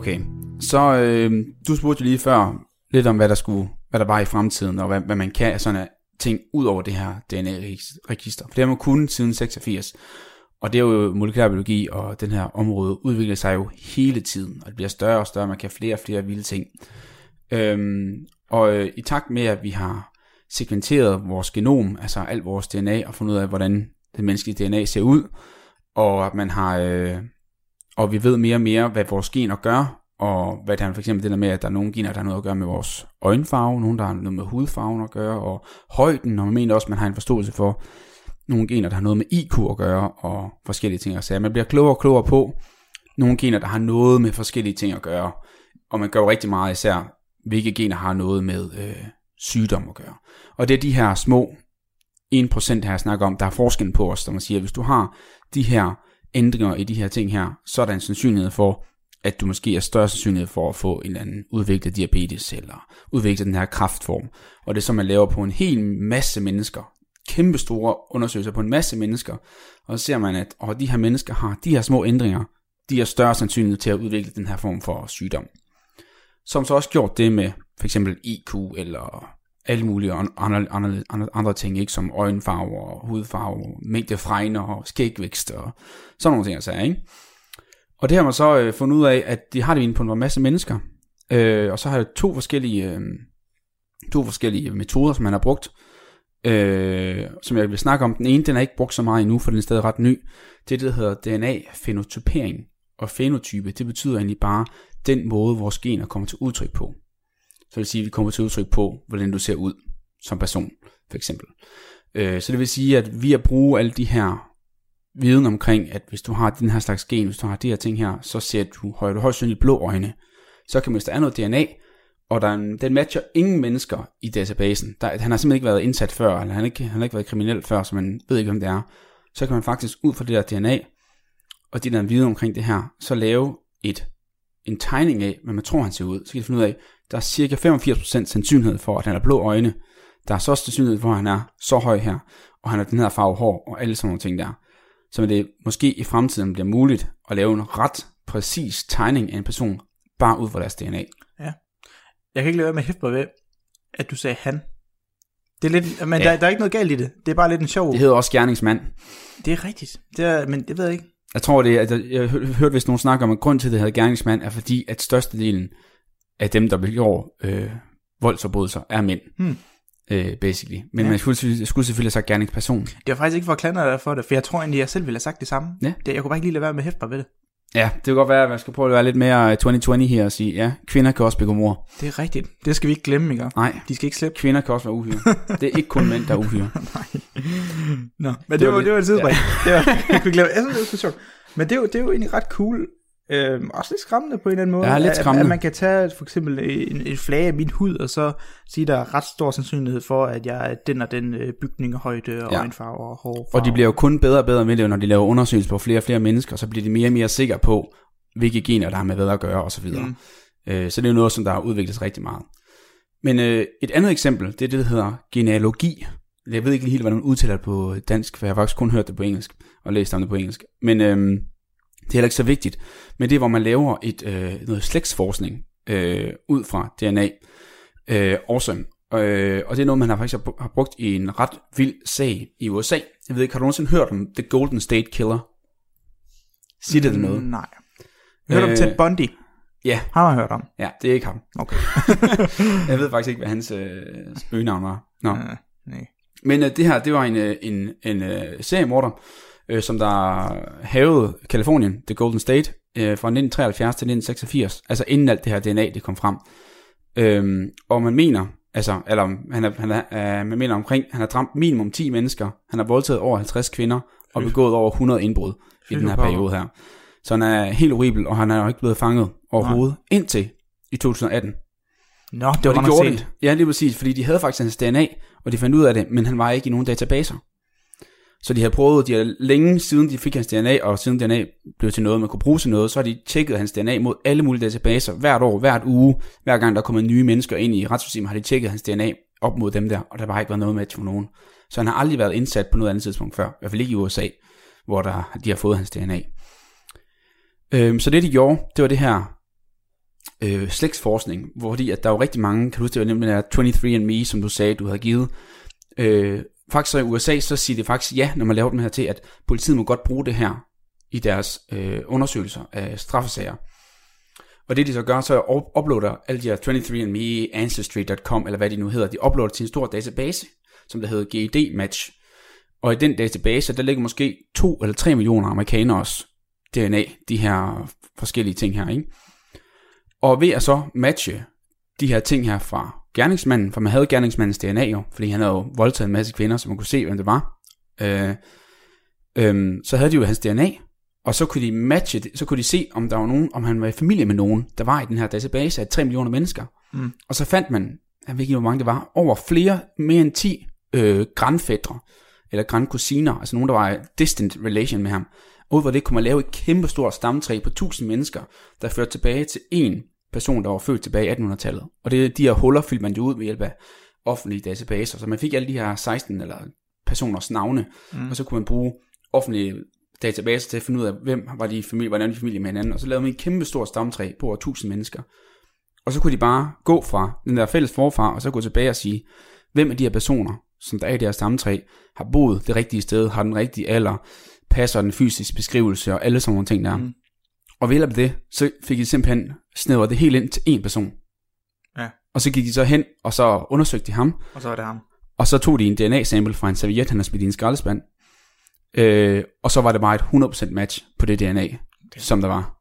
Okay, så øh, du spurgte lige før lidt om, hvad der skulle, hvad der var i fremtiden, og hvad, hvad man kan af sådan ting ud over det her DNA-register. For det har man kun siden 86. Og det er jo molekylærbiologi, og den her område udvikler sig jo hele tiden, og det bliver større og større, man kan flere og flere vilde ting. Øhm, og øh, i takt med, at vi har sekventeret vores genom, altså alt vores DNA, og fundet ud af, hvordan det menneskelige DNA ser ud, og at man har øh, og vi ved mere og mere, hvad vores gener gør, og hvad det er for eksempel det der med, at der er nogle gener, der har noget at gøre med vores øjenfarve, nogle der har noget med hudfarven at gøre, og højden, og man mener også, at man har en forståelse for nogle gener, der har noget med IQ at gøre, og forskellige ting at sige. Man bliver klogere og klogere på nogle gener, der har noget med forskellige ting at gøre, og man gør jo rigtig meget især, hvilke gener har noget med øh, sygdom at gøre. Og det er de her små 1% her, jeg snakker om, der er forskellen på os, der man siger, at hvis du har de her ændringer i de her ting her, så er der en sandsynlighed for, at du måske er større sandsynlighed for at få en eller anden udviklet diabetes, eller udvikle den her kraftform. Og det er så, man laver på en hel masse mennesker, kæmpe store undersøgelser på en masse mennesker, og så ser man, at og de her mennesker har de her små ændringer, de har større sandsynlighed til at udvikle den her form for sygdom. Som så også gjort det med for eksempel IQ eller alle mulige andre, andre, andre, ting, ikke? som øjenfarve og hudfarve, mængde og skægvækst og sådan nogle ting, altså, ikke? Og det har man så øh, fundet ud af, at de har det inde på en masse mennesker. Øh, og så har jeg to forskellige, øh, to forskellige metoder, som man har brugt, øh, som jeg vil snakke om. Den ene, den er ikke brugt så meget endnu, for den er stadig ret ny. Det er det, der hedder DNA-fenotypering. Og fenotype, det betyder egentlig bare den måde, vores gener kommer til udtryk på. Så det vil sige, at vi kommer til udtryk på, hvordan du ser ud som person, for eksempel. Øh, så det vil sige, at vi at bruge alle de her viden omkring, at hvis du har den her slags gen, hvis du har de her ting her, så ser du højt, højst sandsynligt blå øjne. Så kan man, hvis der er noget DNA, og der er en, den matcher ingen mennesker i databasen. Der, han har simpelthen ikke været indsat før, eller han ikke, han har ikke været kriminel før, så man ved ikke, hvem det er. Så kan man faktisk ud fra det der DNA, og de der viden omkring det her, så lave et, en tegning af, hvad man tror, han ser ud. Så kan de finde ud af, der er cirka 85% sandsynlighed for, at han har blå øjne. Der er så sandsynlighed for, at han er så høj her, og han har den her farve hår, og alle sådan nogle ting der. Så det måske i fremtiden bliver muligt at lave en ret præcis tegning af en person, bare ud fra deres DNA. Ja. Jeg kan ikke lade være med at hæfte ved, at du sagde han. Det er lidt, men ja. der, der, er ikke noget galt i det. Det er bare lidt en sjov... Det hedder også gerningsmand. Det er rigtigt. Det er, men det ved jeg ikke. Jeg tror det, at jeg, jeg hørte hvis nogen snakker om, at grund til, at det hedder gerningsmand, er fordi, at størstedelen af dem, der begår øh, voldsforbrydelser, er mænd. Hmm. Øh, basically. Men ja. man skulle, skulle selvfølgelig sagt gerningsperson. Det var faktisk ikke for at klandre dig for det, for jeg tror egentlig, jeg selv ville have sagt det samme. Ja. Det, jeg kunne bare ikke lige lade være med at hæfte mig ved det. Ja, det kan godt være, at man skal prøve at være lidt mere 2020 her og sige, ja, kvinder kan også begå mor. Det er rigtigt. Det skal vi ikke glemme, ikke? Nej. De skal ikke slippe. Kvinder kan også være uhyre. det er ikke kun mænd, der er uhyre. Nej. Nå, men det, det var, var, det var et tidsspring. Ja. det var, jeg kunne glemme. Jeg synes, det var så sjovt. Men det er, jo, det er jo egentlig ret cool, Øh, også lidt skræmmende på en eller anden måde. Ja, lidt skræmmende. At, at man kan tage for eksempel en, en flage af min hud, og så sige, der er ret stor sandsynlighed for, at jeg er den og den øh, bygning højde og ja. øjenfarve og hårfarve. Og de bliver jo kun bedre og bedre med det, når de laver undersøgelser på flere og flere mennesker, så bliver de mere og mere sikre på, hvilke gener der har med hvad at gøre osv. Mm. Øh, så det er jo noget, som der har udviklet sig rigtig meget. Men øh, et andet eksempel, det er det, der hedder genealogi. Jeg ved ikke helt, hvordan man udtaler det på dansk, for jeg har faktisk kun hørt det på engelsk, og læst om det på engelsk. Men øh, Det er heller ikke så vigtigt, men det er, hvor man laver et, øh, noget slægtsforskning øh, ud fra DNA. Øh, awesome. Øh, og det er noget, man har faktisk har brugt i en ret vild sag i USA. Jeg ved ikke, har du nogensinde hørt om The Golden State Killer? Siger det mm, noget? Nej. Jeg hørte øh, om Ted Bundy. Ja. Har man hørt om? Ja, det er ikke ham. Okay. jeg ved faktisk ikke, hvad hans øh, spøgenavn var. Nå. Uh, nej. Men øh, det her, det var en, øh, en, en øh, seriemorder, øh, som der havede Kalifornien, The Golden State, øh, fra 1973 til 1986, altså inden alt det her DNA, det kom frem. Øhm, og man mener, altså, eller han er, han er, øh, man mener omkring, han har dræmt minimum 10 mennesker, han har voldtaget over 50 kvinder, og begået over 100 indbrud i den her periode her. Så han er helt horribel, og han er jo ikke blevet fanget overhovedet, Nej. indtil i 2018. Nå, det var det gjorde de. Ja, lige præcis, fordi de havde faktisk hans DNA, og de fandt ud af det, men han var ikke i nogen databaser. Så de har prøvet, de har længe siden de fik hans DNA, og siden DNA blev til noget, man kunne bruge til noget, så har de tjekket hans DNA mod alle mulige databaser, hvert år, hvert uge, hver gang der kommer nye mennesker ind i retssystemet, har de tjekket hans DNA op mod dem der, og der har bare ikke været noget med til nogen. Så han har aldrig været indsat på noget andet tidspunkt før, i hvert fald ikke i USA, hvor der, de har fået hans DNA. Øhm, så det de gjorde, det var det her øh, slægtsforskning, hvor de, at der var rigtig mange, kan du huske, det var nemlig 23andMe, som du sagde, du havde givet, øh, faktisk så i USA, så siger det faktisk ja, når man laver dem her til, at politiet må godt bruge det her i deres øh, undersøgelser af straffesager. Og det de så gør, så uploader alle de her 23andMe, Ancestry.com, eller hvad de nu hedder, de uploader til en stor database, som der hedder GED Match. Og i den database, der ligger måske 2 eller 3 millioner amerikaners DNA, de her forskellige ting her, ikke? Og ved at så matche de her ting her fra gerningsmanden, for man havde gerningsmandens DNA jo, fordi han havde jo voldtaget en masse kvinder, så man kunne se, hvem det var. Øh, øh, så havde de jo hans DNA, og så kunne de matche det, så kunne de se, om der var nogen, om han var i familie med nogen, der var i den her database af 3 millioner mennesker. Mm. Og så fandt man, jeg ved ikke, hvor mange det var, over flere, mere end 10 øh, grandfædre, eller grandkusiner, altså nogen, der var i distant relation med ham. Og ud fra det kunne man lave et kæmpe stort stamtræ på 1000 mennesker, der førte tilbage til en person, der var født tilbage i 1800-tallet. Og det, de her huller fyldte man jo ud ved hjælp af offentlige databaser. Så man fik alle de her 16 eller personers navne, mm. og så kunne man bruge offentlige databaser til at finde ud af, hvem var de i familie, hvordan de familie med hinanden. Og så lavede man et kæmpe stort stamtræ på over 1000 mennesker. Og så kunne de bare gå fra den der fælles forfar, og så gå tilbage og sige, hvem af de her personer, som der er i det her stamtræ, har boet det rigtige sted, har den rigtige alder, passer den fysiske beskrivelse og alle sådan nogle ting der. Mm. Og ved hjælp af det, så fik de simpelthen snævret det helt ind til én person. Ja. Og så gik de så hen, og så undersøgte de ham. Og så var det ham. Og så tog de en DNA-sample fra en serviet, han har smidt i en skraldespand. Øh, og så var det bare et 100% match på det DNA, det. som der var.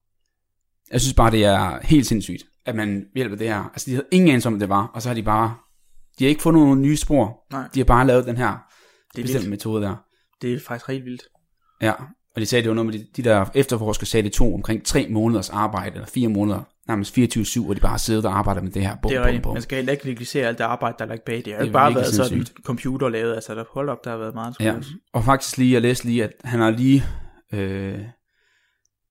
Jeg synes bare, det er helt sindssygt, at man ved hjælp af det her, altså de havde ingen anelse om, det var, og så har de bare, de har ikke fundet nogle nye spor. Nej. De har bare lavet den her det bestemte vildt. metode der. Det er faktisk helt vildt. Ja, og de sagde, det var noget med de, de der efterforskere sagde, det tog omkring tre måneders arbejde, eller fire måneder, nærmest 24-7, hvor de bare siddet og arbejdet med det her. Bum, det er rigtigt. Man skal heller ikke negligere alt det arbejde, der er lagt bag det. Det har bare været sådan en computer lavet, altså der, hold op, der har været meget Ja, og faktisk lige, jeg læste lige, at han har lige... Øh,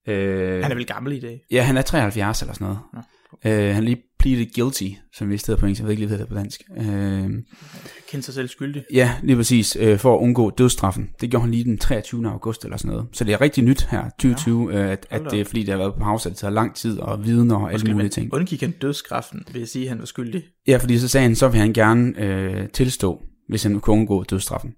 øh, han er vel gammel i dag? Ja, han er 73 eller sådan noget. Ja. Øh, han lige pleaded guilty, som vi stedet på engelsk, jeg ved ikke lige, hvad det på dansk. Øh, Kendt sig selv skyldig. Ja, lige præcis, øh, for at undgå dødsstraffen. Det gjorde han lige den 23. august eller sådan noget. Så det er rigtig nyt her, 2020, ja. øh, at, at det er fordi, det har været på pause, at det tager lang tid og viden og alle mulige ting. Undgik han dødsstraffen, vil jeg sige, at han var skyldig? Ja, fordi så sagde han, så vil han gerne øh, tilstå, hvis han kunne undgå dødsstraffen.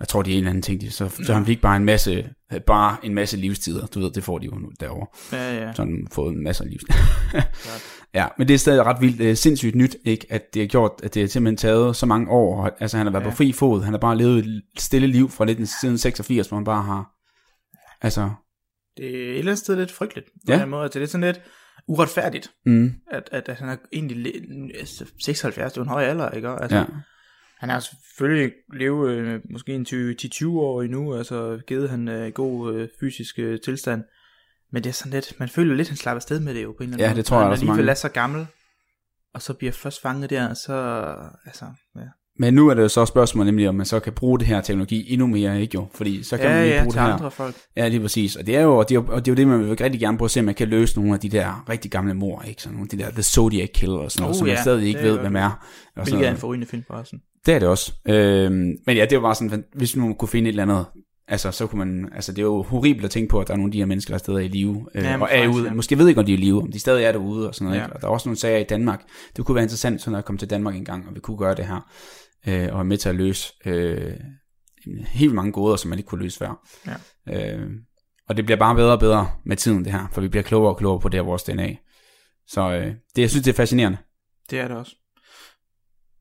Jeg tror, det er en eller anden ting. Så, så han fik bare en masse, bare en masse livstider. Du ved, det får de jo nu derovre. Ja, ja. Så han fået en masse livstider. ja, men det er stadig ret vildt, sindssygt nyt, ikke? at det har gjort, at det har simpelthen taget så mange år. Altså han har været ja. på fri fod. Han har bare levet et stille liv fra 1986, hvor han bare har... Altså... Det er et eller andet sted lidt frygteligt. På ja. måde. Altså, det er sådan lidt uretfærdigt, mm. at, at, at han er egentlig 76, altså, det er en høj alder, ikke? Altså, ja han har selvfølgelig levet øh, måske en 10-20 år endnu, altså givet han øh, god øh, fysisk øh, tilstand. Men det er sådan lidt, man føler lidt, han slapper sted med det jo på en eller anden Ja, det tror jeg også mange. Han er så gammel, og så bliver først fanget der, så altså, ja. Men nu er det jo så spørgsmål nemlig, om man så kan bruge det her teknologi endnu mere, ikke jo? Fordi så kan ja, man ja, bruge det her. andre folk. Ja, lige præcis. Og det er jo, og det er, og det er jo det, man vil rigtig gerne prøve at se, om man kan løse nogle af de der rigtig gamle mor, ikke? Sådan nogle af de der The Zodiac Killer og sådan noget, oh, som ja, man stadig ikke ved, hvem er. Hvilket er en forrygende film sådan. Det er det også. Øhm, men ja, det var bare sådan, hvis nu kunne finde et eller andet Altså, så kunne man, altså, det er jo horribelt at tænke på, at der er nogle af de her mennesker, der er stadig i live, øh, ja, og er ude. Ja. Måske ved ikke, om de er i live, om de stadig er derude, og sådan noget. Ja. Og der er også nogle sager i Danmark. Det kunne være interessant, sådan at komme til Danmark en gang, og vi kunne gøre det her, øh, og være med til at løse øh, helt mange goder, som man ikke kunne løse før. Ja. Øh, og det bliver bare bedre og bedre med tiden, det her, for vi bliver klogere og klogere på det her vores DNA. Så øh, det, jeg synes, det er fascinerende. Det er det også.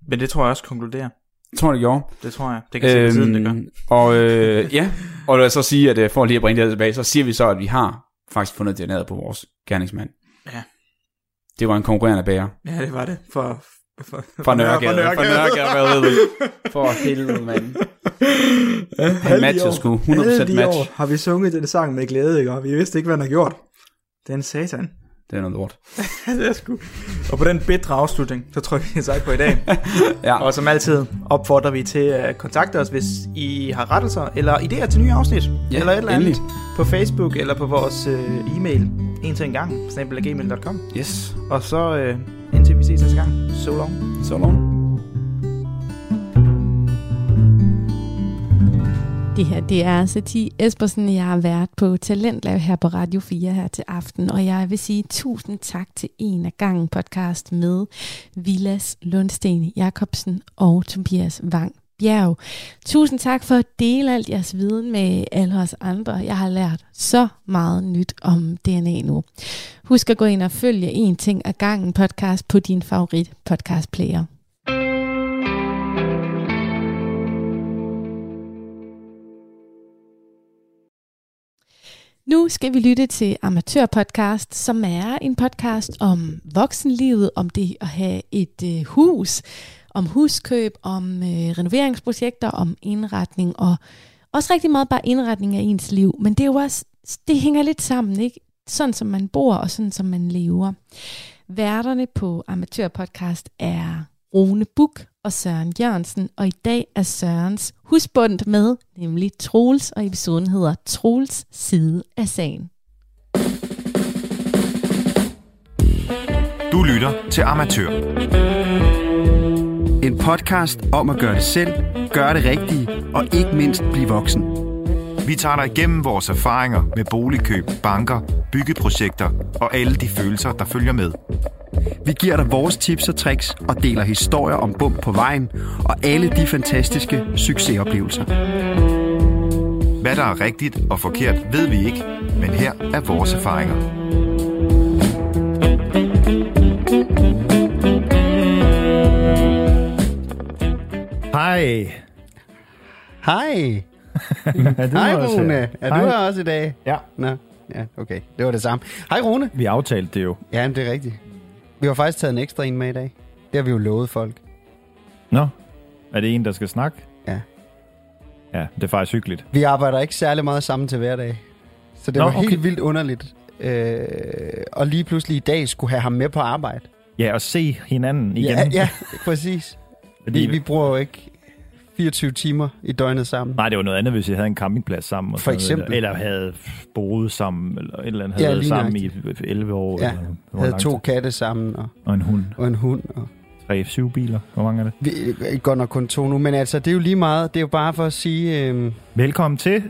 Men det tror jeg også konkluderer. Jeg tror, det gjorde. Det tror jeg. Det kan øhm, tiden, det gør. Og øh, ja, og lad os så sige, at øh, for lige at bringe det tilbage, så siger vi så, at vi har faktisk fundet DNA'et på vores gerningsmand. Ja. Det var en konkurrerende bærer. Ja, det var det. For, for, for Nørregade. For Nørregade. For helvede, mand. Han matchede sgu. 100% match. År har vi sunget den sang med glæde, ikke? Og vi vidste ikke, hvad han har gjort. Den satan. Det er noget lort. det er sgu. Og på den bedre afslutning, så tror vi sagt på i dag. ja. Og som altid opfordrer vi til at kontakte os, hvis I har rettelser eller idéer til nye afsnit. Ja, eller et eller andet. Endelig. På Facebook eller på vores uh, e-mail. En til en gang. Snabelagmail.com. Yes. Og så uh, indtil vi ses næste gang. So long. So long. Det her, det er Sati Espersen. Jeg har været på Talentlab her på Radio 4 her til aften, og jeg vil sige tusind tak til en af gangen podcast med Vilas Lundsten Jacobsen og Tobias Wang Bjerg. Tusind tak for at dele alt jeres viden med alle os andre. Jeg har lært så meget nyt om DNA nu. Husk at gå ind og følge en ting af gangen podcast på din favorit podcast player. Nu skal vi lytte til Amatørpodcast, som er en podcast om voksenlivet, om det at have et øh, hus, om huskøb, om øh, renoveringsprojekter, om indretning og også rigtig meget bare indretning af ens liv. Men det er jo også, det hænger lidt sammen, ikke? Sådan som man bor og sådan som man lever. Værterne på Amatørpodcast er Rune Buk og Søren Jørgensen, og i dag er Sørens husbund med, nemlig Troels, og episoden hedder Troels side af sagen. Du lytter til Amatør. En podcast om at gøre det selv, gøre det rigtige og ikke mindst blive voksen. Vi tager dig igennem vores erfaringer med boligkøb, banker, byggeprojekter og alle de følelser, der følger med. Vi giver dig vores tips og tricks og deler historier om bump på vejen og alle de fantastiske succesoplevelser. Hvad der er rigtigt og forkert, ved vi ikke, men her er vores erfaringer. Hej. Hej. Hej Rune. Er du her også i dag? Ja. Nå, ja, okay. Det var det samme. Hej Rune. Vi aftalte det jo. Ja, det er rigtigt. Vi har faktisk taget en ekstra en med i dag. Det har vi jo lovet folk. Nå, er det en, der skal snakke? Ja. Ja, det er faktisk hyggeligt. Vi arbejder ikke særlig meget sammen til hverdag. Så det Nå, var helt okay. vildt underligt. Øh, og lige pludselig i dag skulle have ham med på arbejde. Ja, og se hinanden igen. Ja, ja præcis. Fordi vi, vi bruger jo ikke 24 timer i døgnet sammen. Nej, det var noget andet, hvis jeg havde en campingplads sammen. Og For eksempel. Eller, eller havde boet sammen, eller et eller andet, havde ja, været sammen i 11 år. Ja, eller, havde to katte sammen. Og, og en hund. Og en hund. Og tre, syv biler. Hvor mange er det? Vi, godt nok kun to nu, men altså, det er jo lige meget. Det er jo bare for at sige... Øh... Velkommen til.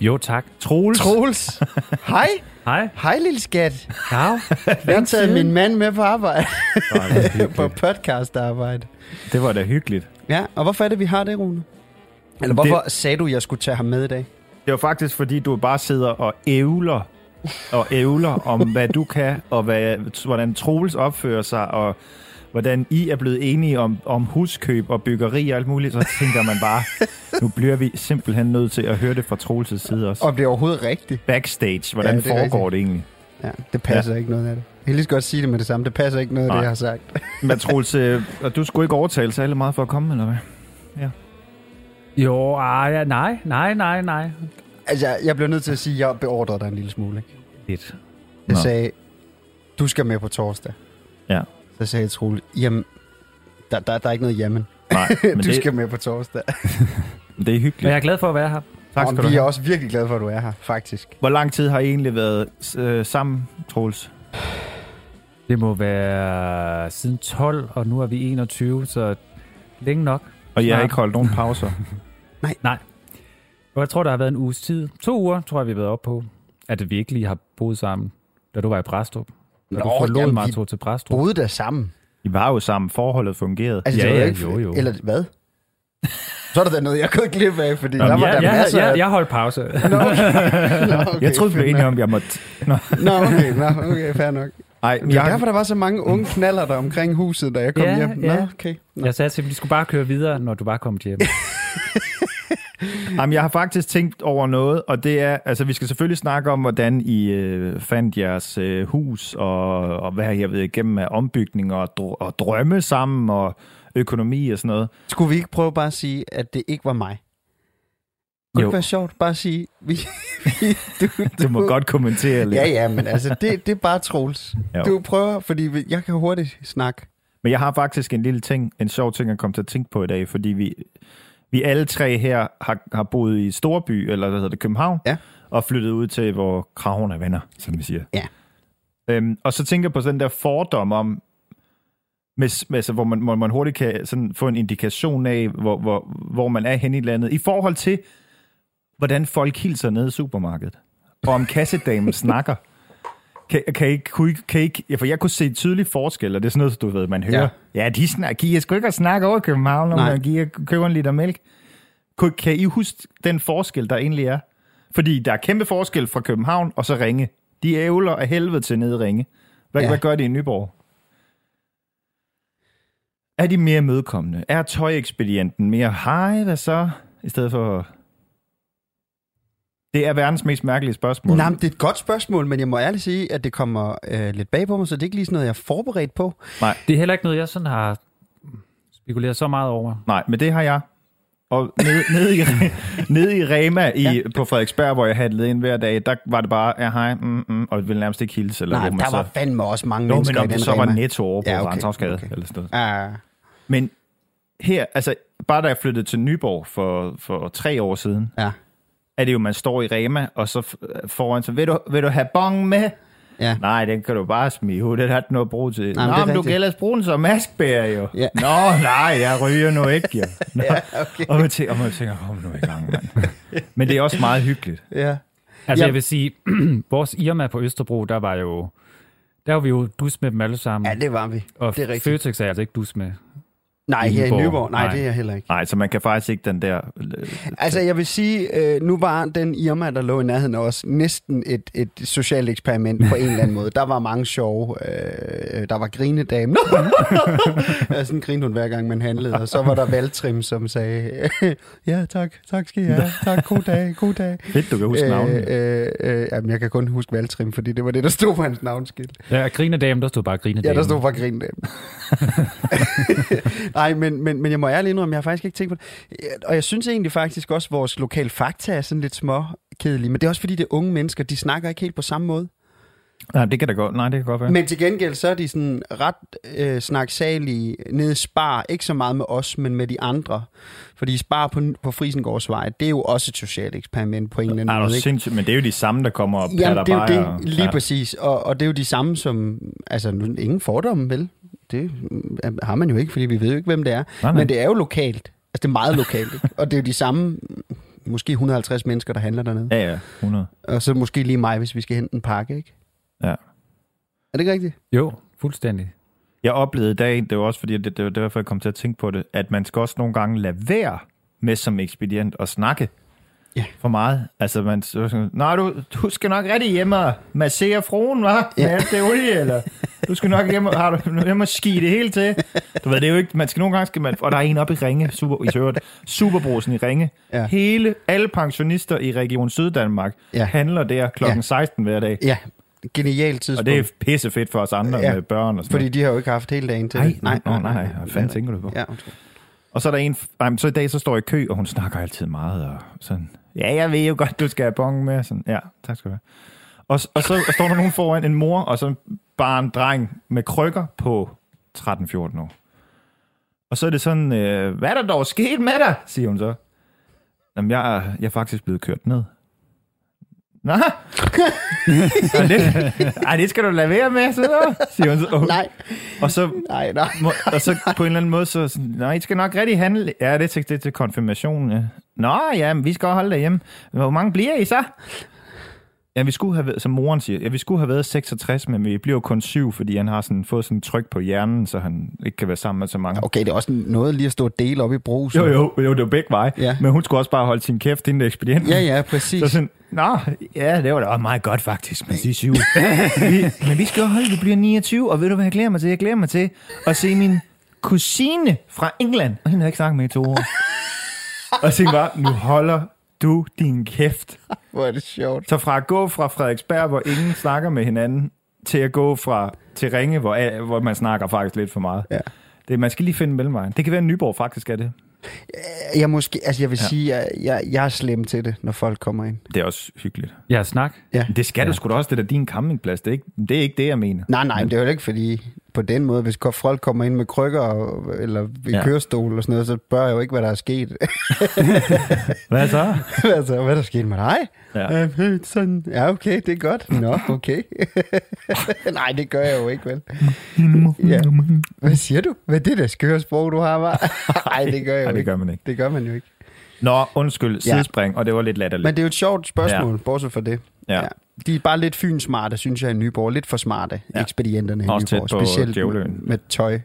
Jo, tak. Troels. Troels. Hej. Hej. Hej, lille skat. Ja. Jeg har taget min mand med på arbejde. på podcast arbejde. Det var da hyggeligt. Ja, og hvorfor er det, vi har det, Rune? Eller hvorfor det, sagde du, at jeg skulle tage ham med i dag? Det var faktisk, fordi du bare sidder og ævler og ævler om, hvad du kan, og hvad, hvordan Troels opfører sig, og hvordan I er blevet enige om, om huskøb og byggeri og alt muligt, så tænker man bare, nu bliver vi simpelthen nødt til at høre det fra Troels' side også. Om det er overhovedet rigtigt. Backstage, hvordan ja, det foregår rigtigt. det egentlig? Ja, det passer ja. ikke noget af det. Jeg kan lige så godt sige det med det samme. Det passer ikke noget af det, jeg har sagt. Men Troels, øh, du skulle ikke overtale særlig meget for at komme, eller hvad? Ja. Jo, ah, ja, nej, nej, nej, nej. Altså, jeg blev nødt til at sige, at jeg beordrede dig en lille smule. Ikke? Lidt. Jeg Nå. sagde, du skal med på torsdag. Ja. Så sagde jeg Troels, jamen, der, der, der er ikke noget jamen. Nej, men du det... skal med på torsdag. det er hyggeligt. Men jeg er glad for at være her. Tak skal og vi er også virkelig glade for, at du er her, faktisk. Hvor lang tid har I egentlig været øh, sammen, Troels? Det må være siden 12, og nu er vi 21, så længe nok. Og jeg har ikke holdt nogen pauser? Nej. Nej. Og jeg tror, der har været en uges tid. To uger, tror jeg, vi har været op på, at vi ikke lige har boet sammen, da du var i Præstrup. Da Nå, du forlod jamen, mig til Præstrup. boede der sammen. I var jo sammen, forholdet fungerede. Altså, ja, ja, ikke, jo, jo. Eller hvad? Så er der da noget, jeg kunne glip af, fordi Jamen, der var ja, der ja, masser ja, jeg holdt pause. Nå, okay. Nå, okay, jeg troede, vi blev enige om, jeg måtte... Nå, Nå okay, nå, okay, fair nok. Ej, men det er jeg... derfor, der var så mange unge knaller der omkring huset, da jeg kom ja, hjem. Nå, ja. okay. Nå. Jeg sagde til dem, de skulle bare køre videre, når du var kommet hjem. Jamen, jeg har faktisk tænkt over noget, og det er, altså vi skal selvfølgelig snakke om, hvordan I øh, fandt jeres øh, hus, og, og hvad jeg ved igennem af ombygning og, dr- og drømme sammen, og økonomi og sådan noget. Skulle vi ikke prøve bare at sige, at det ikke var mig? Kunne det være sjovt bare at sige... Vi, vi, du, du, du må godt kommentere lidt. Ja, ja, men altså, det, det er bare Troels. Jo. Du prøver, fordi jeg kan hurtigt snakke. Men jeg har faktisk en lille ting, en sjov ting, jeg kom til at tænke på i dag, fordi vi, vi alle tre her har, har boet i Storby, eller hvad hedder det, København, ja. og flyttet ud til, hvor kraven er venner, som vi siger. Ja. Øhm, og så tænker jeg på sådan den der fordom om, med, med, altså, hvor, man, hvor man hurtigt kan sådan få en indikation af, hvor, hvor, hvor man er hen i landet, i forhold til, hvordan folk hilser nede i supermarkedet, og om kassedamen snakker. Kan, kan, I, kunne I, kan I, ja, for jeg kunne se tydelig forskel, og det er sådan noget, du ved, man hører. Ja, ja de snakker, giver sgu ikke at snakke over København, når Nej. man giver, køber en liter mælk. Kan, kan I huske den forskel, der egentlig er? Fordi der er kæmpe forskel fra København og så Ringe. De ævler af helvede til nede Ringe. Hvad, ja. hvad gør de i Nyborg? Er de mere mødekommende? Er tøjekspedienten mere hej, hvad så? I stedet for det er verdens mest mærkelige spørgsmål. Nej, det er et godt spørgsmål, men jeg må ærligt sige, at det kommer øh, lidt bag på mig, så det er ikke lige sådan noget, jeg er forberedt på. Nej. Det er heller ikke noget, jeg sådan har spekuleret så meget over. Nej, men det har jeg. Og nede, nede, i, nede i Rema i, ja. på Frederiksberg, hvor jeg handlede ind hver dag, der var det bare, ja hej, mm, mm, og det ville nærmest ikke hilse. Eller Nej, hvor der var så... fandme også mange Nå, mennesker men i den så Rema. var netto over på ja, okay, okay. eller sådan noget. Ja. Men her, altså bare da jeg flyttede til Nyborg for, for tre år siden, ja er det jo, man står i Rema, og så foran så, vil du, vil du have bong med? Ja. Nej, den kan du bare smide ud. Det har du noget brug til. Nej, Nå, men du kan ellers bruge den som maskbærer jo. Ja. Nå, nej, jeg ryger nu ikke jo. Nå. ja, okay. Og man tænker, og man tænker, kom nu i gang, mand. Men det er også meget hyggeligt. Ja. Altså, ja. jeg vil sige, vores Irma på Østerbro, der var jo, der var vi jo dus med dem alle sammen. Ja, det var vi. Og det er rigtigt. Føtex er altså ikke dus med. Nej, her i Nyborg. Nej, Nej, det er jeg heller ikke. Nej, så man kan faktisk ikke den der... Altså, jeg vil sige, øh, nu var den Irma, der lå i nærheden os, næsten et, et socialt eksperiment på en eller anden måde. Der var mange sjove. Øh, der var grinedame. ja, sådan grinede hun hver gang, man handlede. Og så var der Valtrim, som sagde, ja, tak, tak skal I have. Tak, god dag, god dag. Fedt, du kan huske navnet. Øh, øh, jamen, jeg kan kun huske Valtrim, fordi det var det, der stod på hans navnskilt. Ja, grinedame, der stod bare grinedame. Ja, der stod bare grinedame. Nej, men, men, men jeg må ærligt indrømme, jeg har faktisk ikke tænkt på det. Og jeg synes egentlig faktisk også, at vores lokale fakta er sådan lidt små kedelige. Men det er også fordi, det er unge mennesker, de snakker ikke helt på samme måde. Nej, det kan da godt, nej, det kan godt være. Men til gengæld, så er de sådan ret øh, snaksalige nede i Spar. Ikke så meget med os, men med de andre. Fordi Spar på, på Frisengårdsvej, det er jo også et socialt eksperiment på en eller anden måde. Ikke? men det er jo de samme, der kommer op. Jamen, det er jo det, og, lige ja. præcis. Og, og det er jo de samme, som... Altså, ingen fordomme, vel? Det har man jo ikke, fordi vi ved jo ikke, hvem det er. Nej, nej. Men det er jo lokalt. Altså, det er meget lokalt. Ikke? Og det er jo de samme måske 150 mennesker, der handler dernede. Ja, ja, 100. Og så måske lige mig, hvis vi skal hente en pakke, ikke? Ja. Er det ikke rigtigt? Jo, fuldstændig. Jeg oplevede i dag, det var også fordi, det, det var derfor, jeg kom til at tænke på det, at man skal også nogle gange lade være med som ekspedient at snakke ja. for meget. Altså, man så, Nå, du, du skal nok rigtig hjemme og massere fruen, hva'? Ja. Med alt det olie, eller du skal nok hjemme, har du hjemme og ski det hele til. Du ved, det er jo ikke, man skal nogle gange, skal man, og der er en oppe i Ringe, super, i Søret, Superbrosen i Ringe. Ja. Hele, alle pensionister i Region Syddanmark ja. handler der klokken ja. 16 hver dag. Ja, genialt tidspunkt. Og det er pisse fedt for os andre ja. med børn og sådan Fordi noget. de har jo ikke haft hele dagen til nej, Nej, nej, nej. nej. Hvad fanden tænker du på? Ja, okay. Og så er der en, nej, så i dag så står jeg i kø, og hun snakker altid meget, og sådan, ja, jeg ved jo godt, du skal have bong med, sådan, ja, tak skal du have. Og, og så står der nogen foran en mor, og så bare en dreng med krykker på 13-14 år. Og så er det sådan, øh, hvad er der dog sket med dig, siger hun så. Jamen, jeg er, jeg er faktisk blevet kørt ned. Nå? det, ej, det skal du lade være med, så, siger hun så. Nej. Og så, nej, nej. Må, og så på en eller anden måde, så nej, I skal nok rigtig handle. Ja, det er til, det er til konfirmation, ja. Nå, ja, vi skal holde derhjemme. Hvor mange bliver I så? Ja, vi skulle have været, som moren siger, ja, vi skulle have været 66, men vi bliver kun syv, fordi han har sådan, fået sådan tryk på hjernen, så han ikke kan være sammen med så mange. Okay, det er også noget lige at stå og dele op i brug. Jo, jo, jo, det var begge veje. Ja. Men hun skulle også bare holde sin kæft inden ekspedienten. Ja, ja, præcis. Så sådan, Nå, ja, det var da også meget godt faktisk, men de syv. vi, men vi skal jo holde, vi bliver 29, og ved du hvad jeg glæder mig til? Jeg glæder mig til at se min kusine fra England, og hende har jeg ikke snakket med i to år. og så bare, nu holder du din kæft. Hvor er det sjovt. Så fra at gå fra Frederiksberg, hvor ingen snakker med hinanden, til at gå fra til Ringe, hvor, hvor man snakker faktisk lidt for meget. Ja. Det, man skal lige finde mellemvejen. Det kan være, at Nyborg faktisk er det. Jeg, måske, altså jeg vil ja. sige, at jeg, jeg er slem til det, når folk kommer ind. Det er også hyggeligt. Ja, snak. Ja. Det skal Ja. du sgu da også, det er din campingplads. Det er, ikke, det er ikke det, jeg mener. Nej, nej, men det er jo ikke fordi, på den måde, hvis folk kommer ind med krykker og, eller i Ja. ja. kørestol og sådan noget, så bør jeg jo ikke, hvad der er sket. Hvad så? altså, hvad er der sket med dig? Ja. Øh, sådan, ja, okay, det er godt. Nå, okay. nej, det gør jeg jo ikke, vel? ja. Hvad siger du? Hvad er det der skøre sprog, du har, var? Nej, det gør jeg jo Nej, det ikke. gør man ikke. Det gør man jo ikke. Nå, undskyld, Ja. sidespring, og det var lidt latterligt. Men det er jo et sjovt spørgsmål, ja. bortset fra det. ja. De er bare lidt fynsmarte, synes jeg, i Nyborg. Lidt for smarte, Ja. ekspedienterne i Også Nyborg. på Specielt Djævleøen. med, med tøj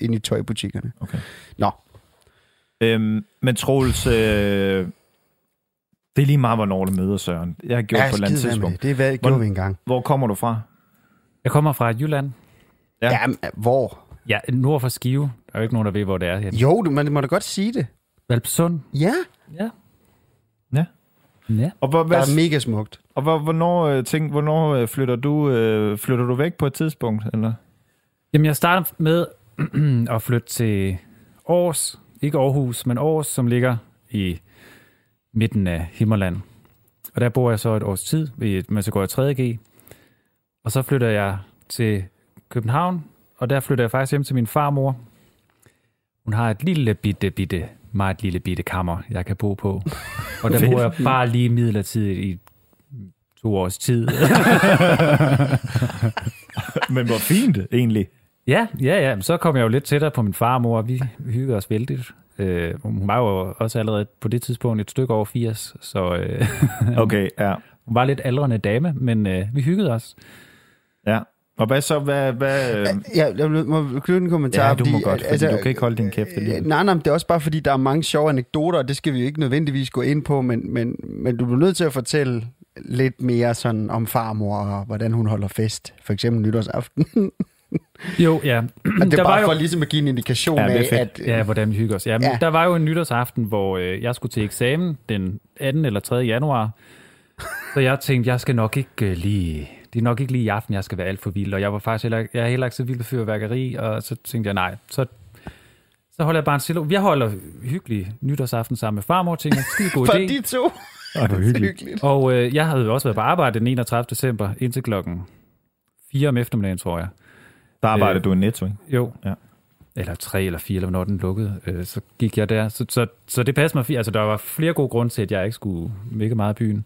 ind i tøjbutikkerne. Okay. Nå, Øhm, men Troels, øh, det er lige meget, hvornår du møder Søren. Jeg har gjort ja, på et eller andet tidspunkt. det. Det er, hvad, gjorde vi engang. Hvor kommer du fra? Jeg kommer fra Jylland. Ja. Ja. Jamen, hvor? Ja, nord for Skive. Der er jo ikke nogen, der ved, hvor det er. Henne. Jo, du, man må da godt sige det. Valpsund. Ja, Ja. Ja. Ja. Og, hvor, der hvad, er mega smukt. Og hvor, hvornår, øh, tænk, hvornår øh, flytter, du, øh, flytter du væk på et tidspunkt? Eller? Jamen, jeg starter med at flytte til Aarhus. Ikke Aarhus, men Aarhus, som ligger i midten af Himmerland. Og der bor jeg så et års tid, mens jeg går i 3.G. Og så flytter jeg til København, og der flytter jeg faktisk hjem til min farmor. Hun har et lille bitte, bitte, meget lille bitte kammer, jeg kan bo på. Og der bor jeg bare lige midlertidigt i to års tid. Men hvor fint, egentlig. Ja, ja, ja. Så kom jeg jo lidt tættere på min far og vi hyggede os vældigt. Øh, hun var jo også allerede på det tidspunkt et stykke over 80, så øh, Okay, ja. hun var lidt aldrende dame, men øh, vi hyggede os. ja. Og hvad så? Hvad, hvad, øh, Ja, jeg må knytte en kommentar. ja, du må godt, fordi altså, du kan ikke holde din kæft øh, alligevel. Nej, nej, det er også bare fordi, der er mange sjove anekdoter, og det skal vi jo ikke nødvendigvis gå ind på, men, men, men du bliver nødt til at fortælle lidt mere sådan om farmor, og hvordan hun holder fest. For eksempel nytårsaften. Jo, ja. Og det er Der bare var jo- for ligesom at give en indikation Ja, af, at... Ja, hvordan vi hygger os. Ja, men Ja. Der var jo en nytårsaften, hvor øh, jeg skulle til eksamen den 2. eller 3. januar. Så jeg tænkte, jeg skal nok ikke øh, lige... Det er nok ikke lige i aften, jeg skal være alt for vild. Og jeg var faktisk heller, jeg er heller ikke så vild med fyrværkeri. Og så tænkte jeg, nej, så, så holder jeg bare en stille. Jeg holder hyggelig nytårsaften sammen med farmor, tænkte jeg, skide god For idé. de to. Ej, hvor Det hyggeligt. hyggeligt. Og øh, jeg havde jo også været på arbejde den 31. december indtil klokken 4 om eftermiddagen, tror jeg. Der arbejder Øh, du i Netto, ikke? Jo. Ja. Eller 3 eller 4, eller hvornår den lukkede. Øh, så gik jeg der. Så, så, så det passede mig fint. Altså, der var flere gode grunde til, at jeg ikke skulle mega meget i byen.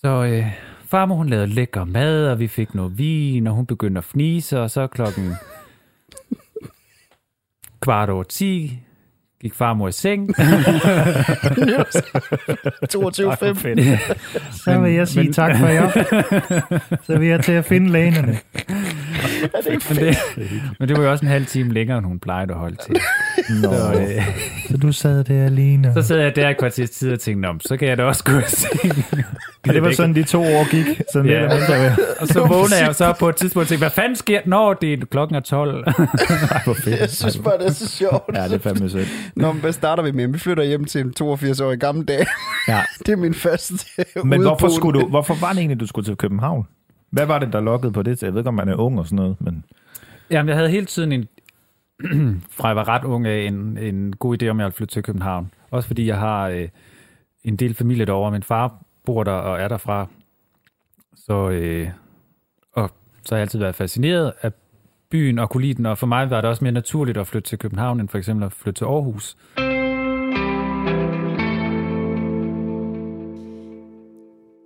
Så øh, farmor, hun lavede lækker mad, og vi fik noget vin, og hun begyndte at fnise, og så klokken kvart over 10 gik farmor i seng. 22.5. Så vil jeg sige tak for jer. Så vil jeg til at finde lænerne. men, det, men det var jo også en halv time længere, end hun plejede at holde til. Nå. Så, øh, Så du sad der alene. så sad jeg der i kvarters tid og tænkte, så kan jeg da også gå i seng. Men det var sådan, de to år gik. Sådan Ja. lidt eller mindre. Og så vågner jeg så på et tidspunkt og tænker, hvad fanden sker der, når det er klokken er 12? Ej, hvor fedt. Jeg synes bare, det er så sjovt. Ja, det er fandme sødt. Nå, men hvad starter vi med? Vi flytter hjem til en 82-årig gammel dag. Ja. Det er min første Men hvorfor, skulle du, hvorfor var det egentlig, du skulle til København? Hvad var det, der lokkede på det? Jeg ved ikke, om man er ung og sådan noget, men... Jamen, jeg havde hele tiden en, fra jeg var ret ung af, en, en god idé om, jeg ville flytte til København. Også fordi jeg har øh, en del familie derovre. Min far bor der og er derfra. Så, øh, og så har jeg altid været fascineret af byen og kunne lide den, og for mig var det også mere naturligt at flytte til København, end for eksempel at flytte til Aarhus.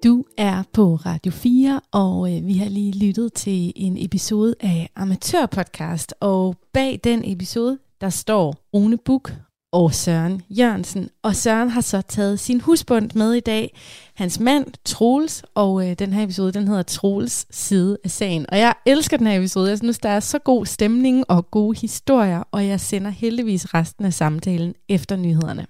Du er på Radio 4, og øh, vi har lige lyttet til en episode af Amatørpodcast. Og bag den episode, der står Rune Buk og Søren Jørgensen. Og Søren har så taget sin husbund med i dag, hans mand Troels, og øh, den her episode, den hedder Troels side af sagen. Og jeg elsker den her episode. Jeg synes, der er så god stemning og gode historier, og jeg sender heldigvis resten af samtalen efter nyhederne.